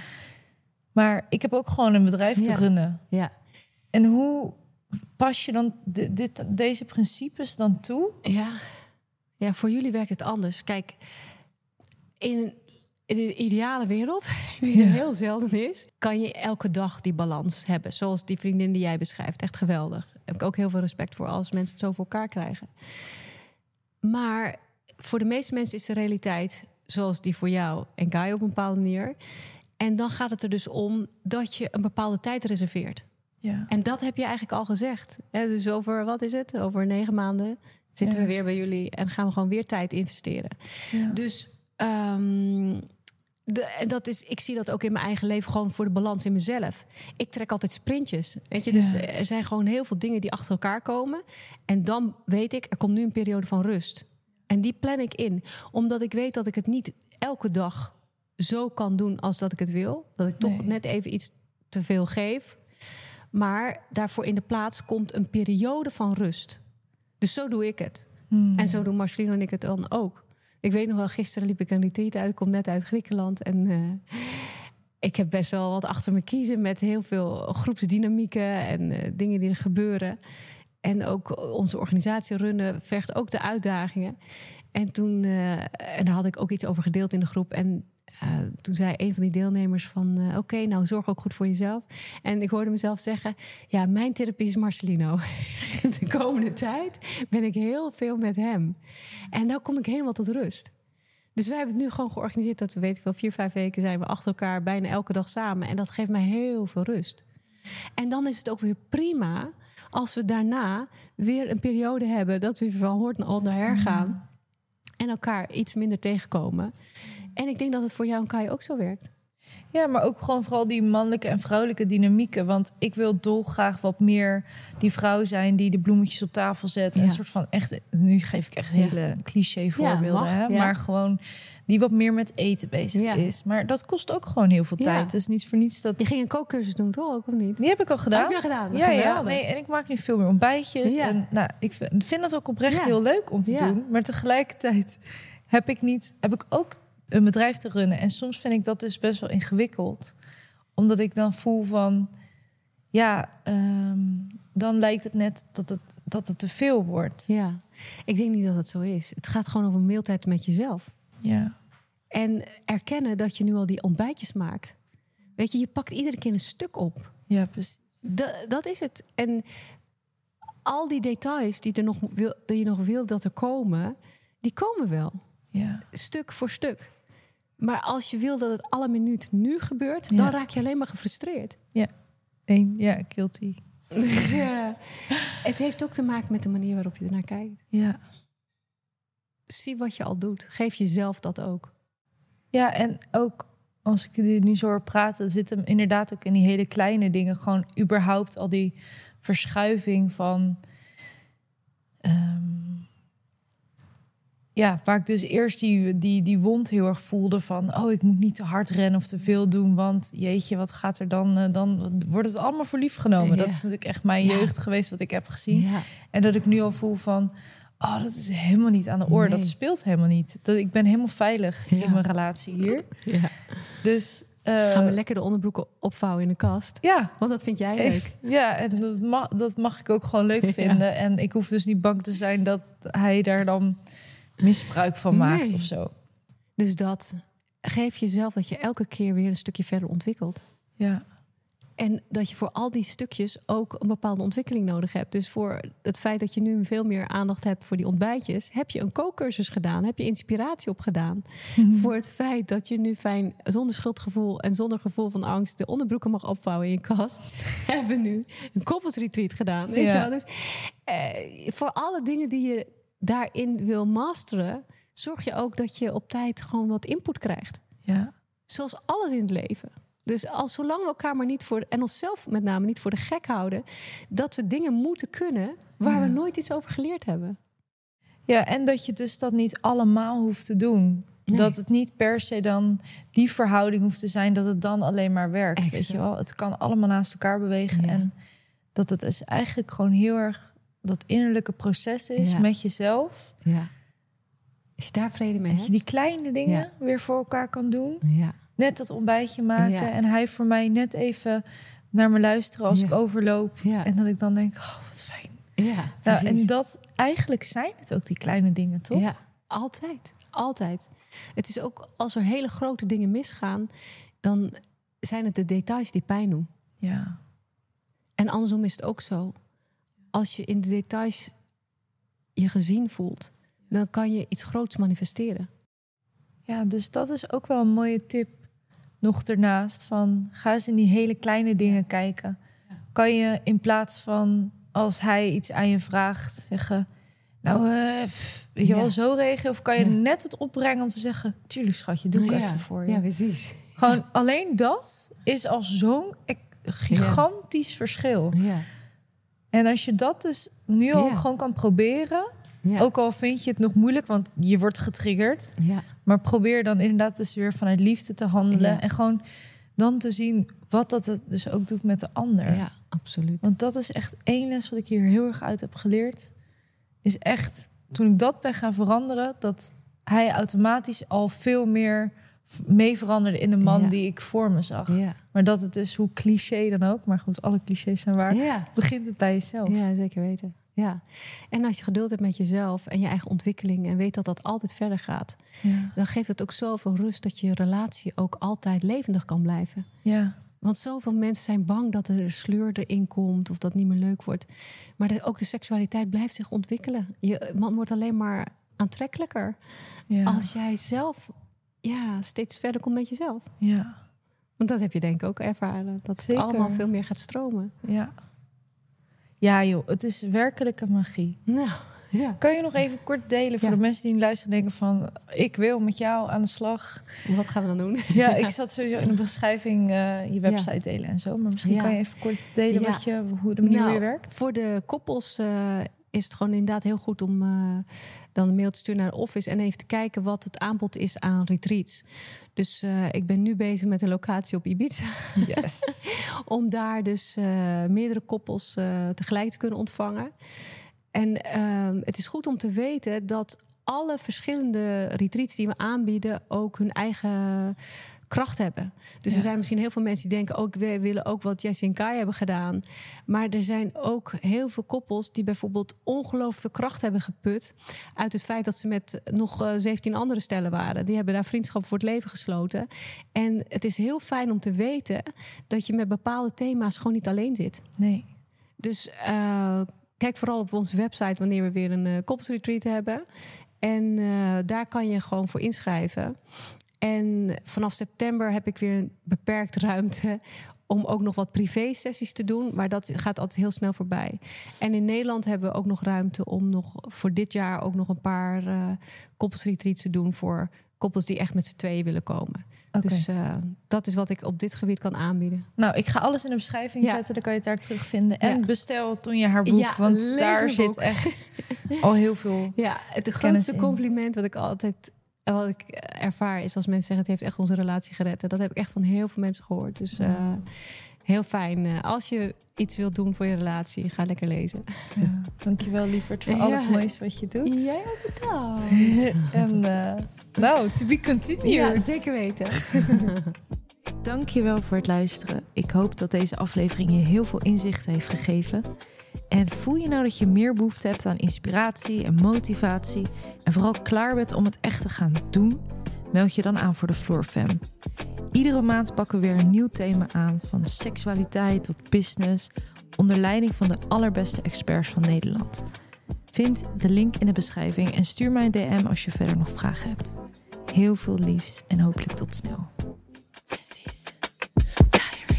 Maar ik heb ook gewoon een bedrijf te runnen. Ja. En hoe pas je dan dit, deze principes dan toe? Ja. ja, voor jullie werkt het anders. Kijk, in, in de ideale wereld, die er Ja. heel zelden is, kan je elke dag die balans hebben. Zoals die vriendin die jij beschrijft. Echt geweldig. Daar heb ik ook heel veel respect voor als mensen het zo voor elkaar krijgen. Maar voor de meeste mensen is de realiteit zoals die voor jou en Kai op een bepaalde manier. En dan gaat het er dus om dat je een bepaalde tijd reserveert. Ja. En dat heb je eigenlijk al gezegd. Hè, dus over, wat is het? Over negen maanden zitten Ja. we weer bij jullie en gaan we gewoon weer tijd investeren. Ja. Dus de, en dat is, ik zie dat ook in mijn eigen leven gewoon voor de balans in mezelf. Ik trek altijd sprintjes. Weet je, dus er zijn gewoon heel veel dingen die achter elkaar komen. En dan weet ik, er komt nu een periode van rust. En die plan ik in, omdat ik weet dat ik het niet elke dag zo kan doen als dat ik het wil. Dat ik toch net even iets te veel geef. Maar daarvoor in de plaats komt een periode van rust. Dus zo doe ik het. Hmm. En zo doen Marcelino en ik het dan ook. Ik weet nog wel, gisteren liep ik een retreat uit. Ik kom net uit Griekenland. En eh, ik heb best wel wat achter me kiezen met heel veel groepsdynamieken en eh, dingen die er gebeuren. En ook onze organisatie runnen vergt ook de uitdagingen. En toen eh, en daar had ik ook iets over gedeeld in de groep. En eh, toen zei een van die deelnemers van... eh, oké, nou zorg ook goed voor jezelf. En ik hoorde mezelf zeggen... ja, mijn therapie is Marcelino. de komende tijd ben ik heel veel met hem. En nou kom ik helemaal tot rust. Dus wij hebben het nu gewoon georganiseerd... dat we, weet ik wel, vier, vijf weken zijn we achter elkaar... bijna elke dag samen. En dat geeft mij heel veel rust. En dan is het ook weer prima... als we daarna weer een periode hebben... dat we van hoort naar her gaan... en elkaar iets minder tegenkomen... En ik denk dat het voor jou en Kai ook zo werkt. Ja, maar ook gewoon vooral die mannelijke en vrouwelijke dynamieken. Want ik wil dolgraag wat meer die vrouw zijn die de bloemetjes op tafel zet. Ja. een soort van echt, nu geef ik echt Ja. hele cliché voorbeelden. mag. Maar gewoon die wat meer met eten bezig is. Maar dat kost ook gewoon heel veel tijd. Het is niet voor niets dat... Je ging een kookcursus doen, toch? Ook, of niet? Die heb ik al gedaan. Heb je gedaan? Ja, ja. Nee, en ik maak nu veel meer ontbijtjes. Ja. En nou, ik vind, vind dat ook oprecht heel leuk om te Ja. doen. Maar tegelijkertijd heb ik niet, heb ik ook een bedrijf te runnen. En soms vind ik dat dus best wel ingewikkeld. Omdat ik dan voel van, ja, ehm, dan lijkt het net dat het, dat het te veel wordt. Ja, ik denk niet dat het zo is. Het gaat gewoon over mailtijd met jezelf. Ja, En erkennen dat je nu al die ontbijtjes maakt. Weet je, je pakt iedere keer een stuk op. ja precies. Da- dat is het. En al die details die, er nog wil, die je nog wil dat er komen, die komen wel. Ja, Stuk voor stuk. Maar als je wil dat het alle minuut nu gebeurt, Ja. dan raak je alleen maar gefrustreerd. Eén, ja, guilty. Ja, het heeft ook te maken met de manier waarop je ernaar kijkt. Ja. Zie wat je al doet. Geef jezelf dat ook. Ja, en ook als ik er nu zo hoor praten, zit hem inderdaad ook in die hele kleine dingen. Gewoon überhaupt al die verschuiving van. Ja, waar ik dus eerst die, die, die wond heel erg voelde van... oh, ik moet niet te hard rennen of te veel doen... want jeetje, wat gaat er dan... eh, dan wordt het allemaal voor lief genomen. Ja. Dat is natuurlijk echt mijn Ja. jeugd geweest wat ik heb gezien. Ja. En dat ik nu al voel van... oh, dat is helemaal niet aan de orde. Nee. Dat speelt helemaal niet. Dat, ik ben helemaal veilig in mijn relatie hier. ja. Dus eh, Gaan we lekker de onderbroeken opvouwen in de kast. ja, Want dat vind jij leuk. ja, en dat mag, dat mag ik ook gewoon leuk vinden. En ik hoef dus niet bang te zijn dat hij daar dan misbruik van maakt of zo. Dus dat geef jezelf dat je elke keer weer een stukje verder ontwikkelt. Ja, En dat je voor al die stukjes ook een bepaalde ontwikkeling nodig hebt. Dus voor het feit dat je nu veel meer aandacht hebt voor die ontbijtjes, heb je een kookcursus gedaan, heb je inspiratie opgedaan. Voor het feit dat je nu fijn, zonder schuldgevoel en zonder gevoel van angst, de onderbroeken mag opvouwen in je kast, hebben we nu een koppelsretreat gedaan. Weet Ja. je wel? Dus, eh, voor alle dingen die je daarin wil masteren, zorg je ook dat je op tijd gewoon wat input krijgt. ja, Zoals alles in het leven. Dus als zolang we elkaar maar niet voor, en onszelf met name niet voor de gek houden, dat we dingen moeten kunnen waar Ja. we nooit iets over geleerd hebben. ja, en dat je dus dat niet allemaal hoeft te doen. Nee. Dat het niet per se dan die verhouding hoeft te zijn dat het dan alleen maar werkt. Weet je wel? Het kan allemaal naast elkaar bewegen. Ja. En dat het is eigenlijk gewoon heel erg dat innerlijke proces is Ja. met jezelf. Ja. Als je daar vrede mee Dat je die kleine dingen Ja. weer voor elkaar kan doen. Ja. Net dat ontbijtje maken. En hij voor mij net even naar me luisteren als ik overloop. Ja. En dat ik dan denk, oh, wat fijn. ja, Nou, en dat eigenlijk zijn het ook die kleine dingen, toch? Ja, altijd. Altijd. Het is ook als er hele grote dingen misgaan, dan zijn het de details die pijn doen. Ja. En andersom is het ook zo. Als je in de details je gezien voelt, dan kan je iets groots manifesteren. Ja, dus dat is ook wel een mooie tip. Nog ernaast van ga eens in die hele kleine dingen kijken. Kan je in plaats van als hij iets aan je vraagt zeggen, nou, eh, weet je Ja. wel zo reageren? Of kan je Ja. net het opbrengen om te zeggen, tuurlijk schatje, doe ik ja. even voor je. Ja, precies. Gewoon alleen dat is al zo'n ek- gigantisch verschil. Ja. En als je dat dus nu al Ja. gewoon kan proberen, Ja. ook al vind je het nog moeilijk, want je wordt getriggerd. ja. Maar probeer dan inderdaad dus weer vanuit liefde te handelen. En gewoon dan te zien wat dat het dus ook doet met de ander. ja, absoluut. Want dat is echt één les wat ik hier heel erg uit heb geleerd. Is echt, toen ik dat ben gaan veranderen, dat hij automatisch al veel meer mee veranderde in de man Ja. die ik voor me zag. Ja. Maar dat het dus, hoe cliché dan ook, maar goed, alle clichés zijn waar, Ja. begint het bij jezelf. ja, zeker weten. Ja. En als je geduld hebt met jezelf en je eigen ontwikkeling en weet dat dat altijd verder gaat, Ja. dan geeft het ook zoveel rust dat je relatie ook altijd levendig kan blijven. ja. Want zoveel mensen zijn bang dat er een sleur erin komt of dat het niet meer leuk wordt. Maar de- ook de seksualiteit blijft zich ontwikkelen. Je man wordt alleen maar aantrekkelijker ja. als jij zelf ja, steeds verder komt met jezelf. ja. Want dat heb je denk ik ook ervaren. Dat het Zeker. allemaal veel meer gaat stromen. Ja. Ja, joh, het is werkelijke magie. Nou, ja. Kan je nog even kort delen voor Ja. de mensen die nu luisteren en denken van... ik wil met jou aan de slag. Wat gaan we dan doen? Ja, ik zat sowieso in de beschrijving eh, je website delen en zo. Maar misschien kan je even kort delen wat je, hoe de manier Nou, hoe je werkt. Voor de koppels eh, is het gewoon inderdaad heel goed om eh, dan een mail te sturen naar de office en even te kijken wat het aanbod is aan retreats. Dus eh, ik ben nu bezig met een locatie op Ibiza. Yes. om daar dus eh, meerdere koppels tegelijk te kunnen ontvangen. En ehm, het is goed om te weten dat alle verschillende retreats die we aanbieden ook hun eigen kracht hebben. Dus Ja. er zijn misschien heel veel mensen die denken ook we willen ook wat Jessie en Kai hebben gedaan. Maar er zijn ook heel veel koppels die bijvoorbeeld ongelooflijk veel kracht hebben geput uit het feit dat ze met nog eh, 17 andere stellen waren. Die hebben daar vriendschap voor het leven gesloten. En het is heel fijn om te weten dat je met bepaalde thema's gewoon niet alleen zit. Nee. Dus eh, kijk vooral op onze website wanneer we weer een eh koppelsretreat hebben. En eh, daar kan je gewoon voor inschrijven. En vanaf september heb ik weer een beperkt ruimte om ook nog wat privé-sessies te doen. Maar dat gaat altijd heel snel voorbij. En in Nederland hebben we ook nog ruimte om nog voor dit jaar ook nog een paar eh koppelsretreats te doen voor koppels die echt met z'n tweeën willen komen. Dus eh, dat is wat ik op dit gebied kan aanbieden. Nou, ik ga alles in de beschrijving Ja. zetten. Dan kan je het daar terugvinden. En Ja. bestel toen je haar boek. Ja, want daar zit echt al heel veel... Ja, het grootste compliment wat ik altijd wat ik ervaar is als mensen zeggen het heeft echt onze relatie gered. En dat heb ik echt van heel veel mensen gehoord. Dus eh, heel fijn. Eh, als je iets wilt doen voor je relatie, ga lekker lezen. Ja. Dankjewel, lieverd, voor al Ja. het moois wat je doet. Jij ook bedankt. En eh, nou, to be continued. Ja, zeker weten. Dankjewel voor het luisteren. Ik hoop dat deze aflevering je heel veel inzicht heeft gegeven. En voel je nou dat je meer behoefte hebt aan inspiratie en motivatie en vooral klaar bent om het echt te gaan doen? Meld je dan aan voor de Floor Fam. Iedere maand pakken we weer een nieuw thema aan, van seksualiteit tot business, onder leiding van de allerbeste experts van Nederland. Vind de link in de beschrijving en stuur mij een DM als je verder nog vragen hebt. Heel veel liefs en hopelijk tot snel.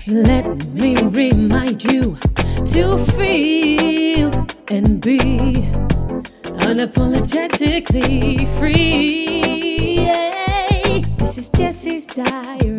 Let me remind you to feel and be unapologetically free. This is Jesse's diary.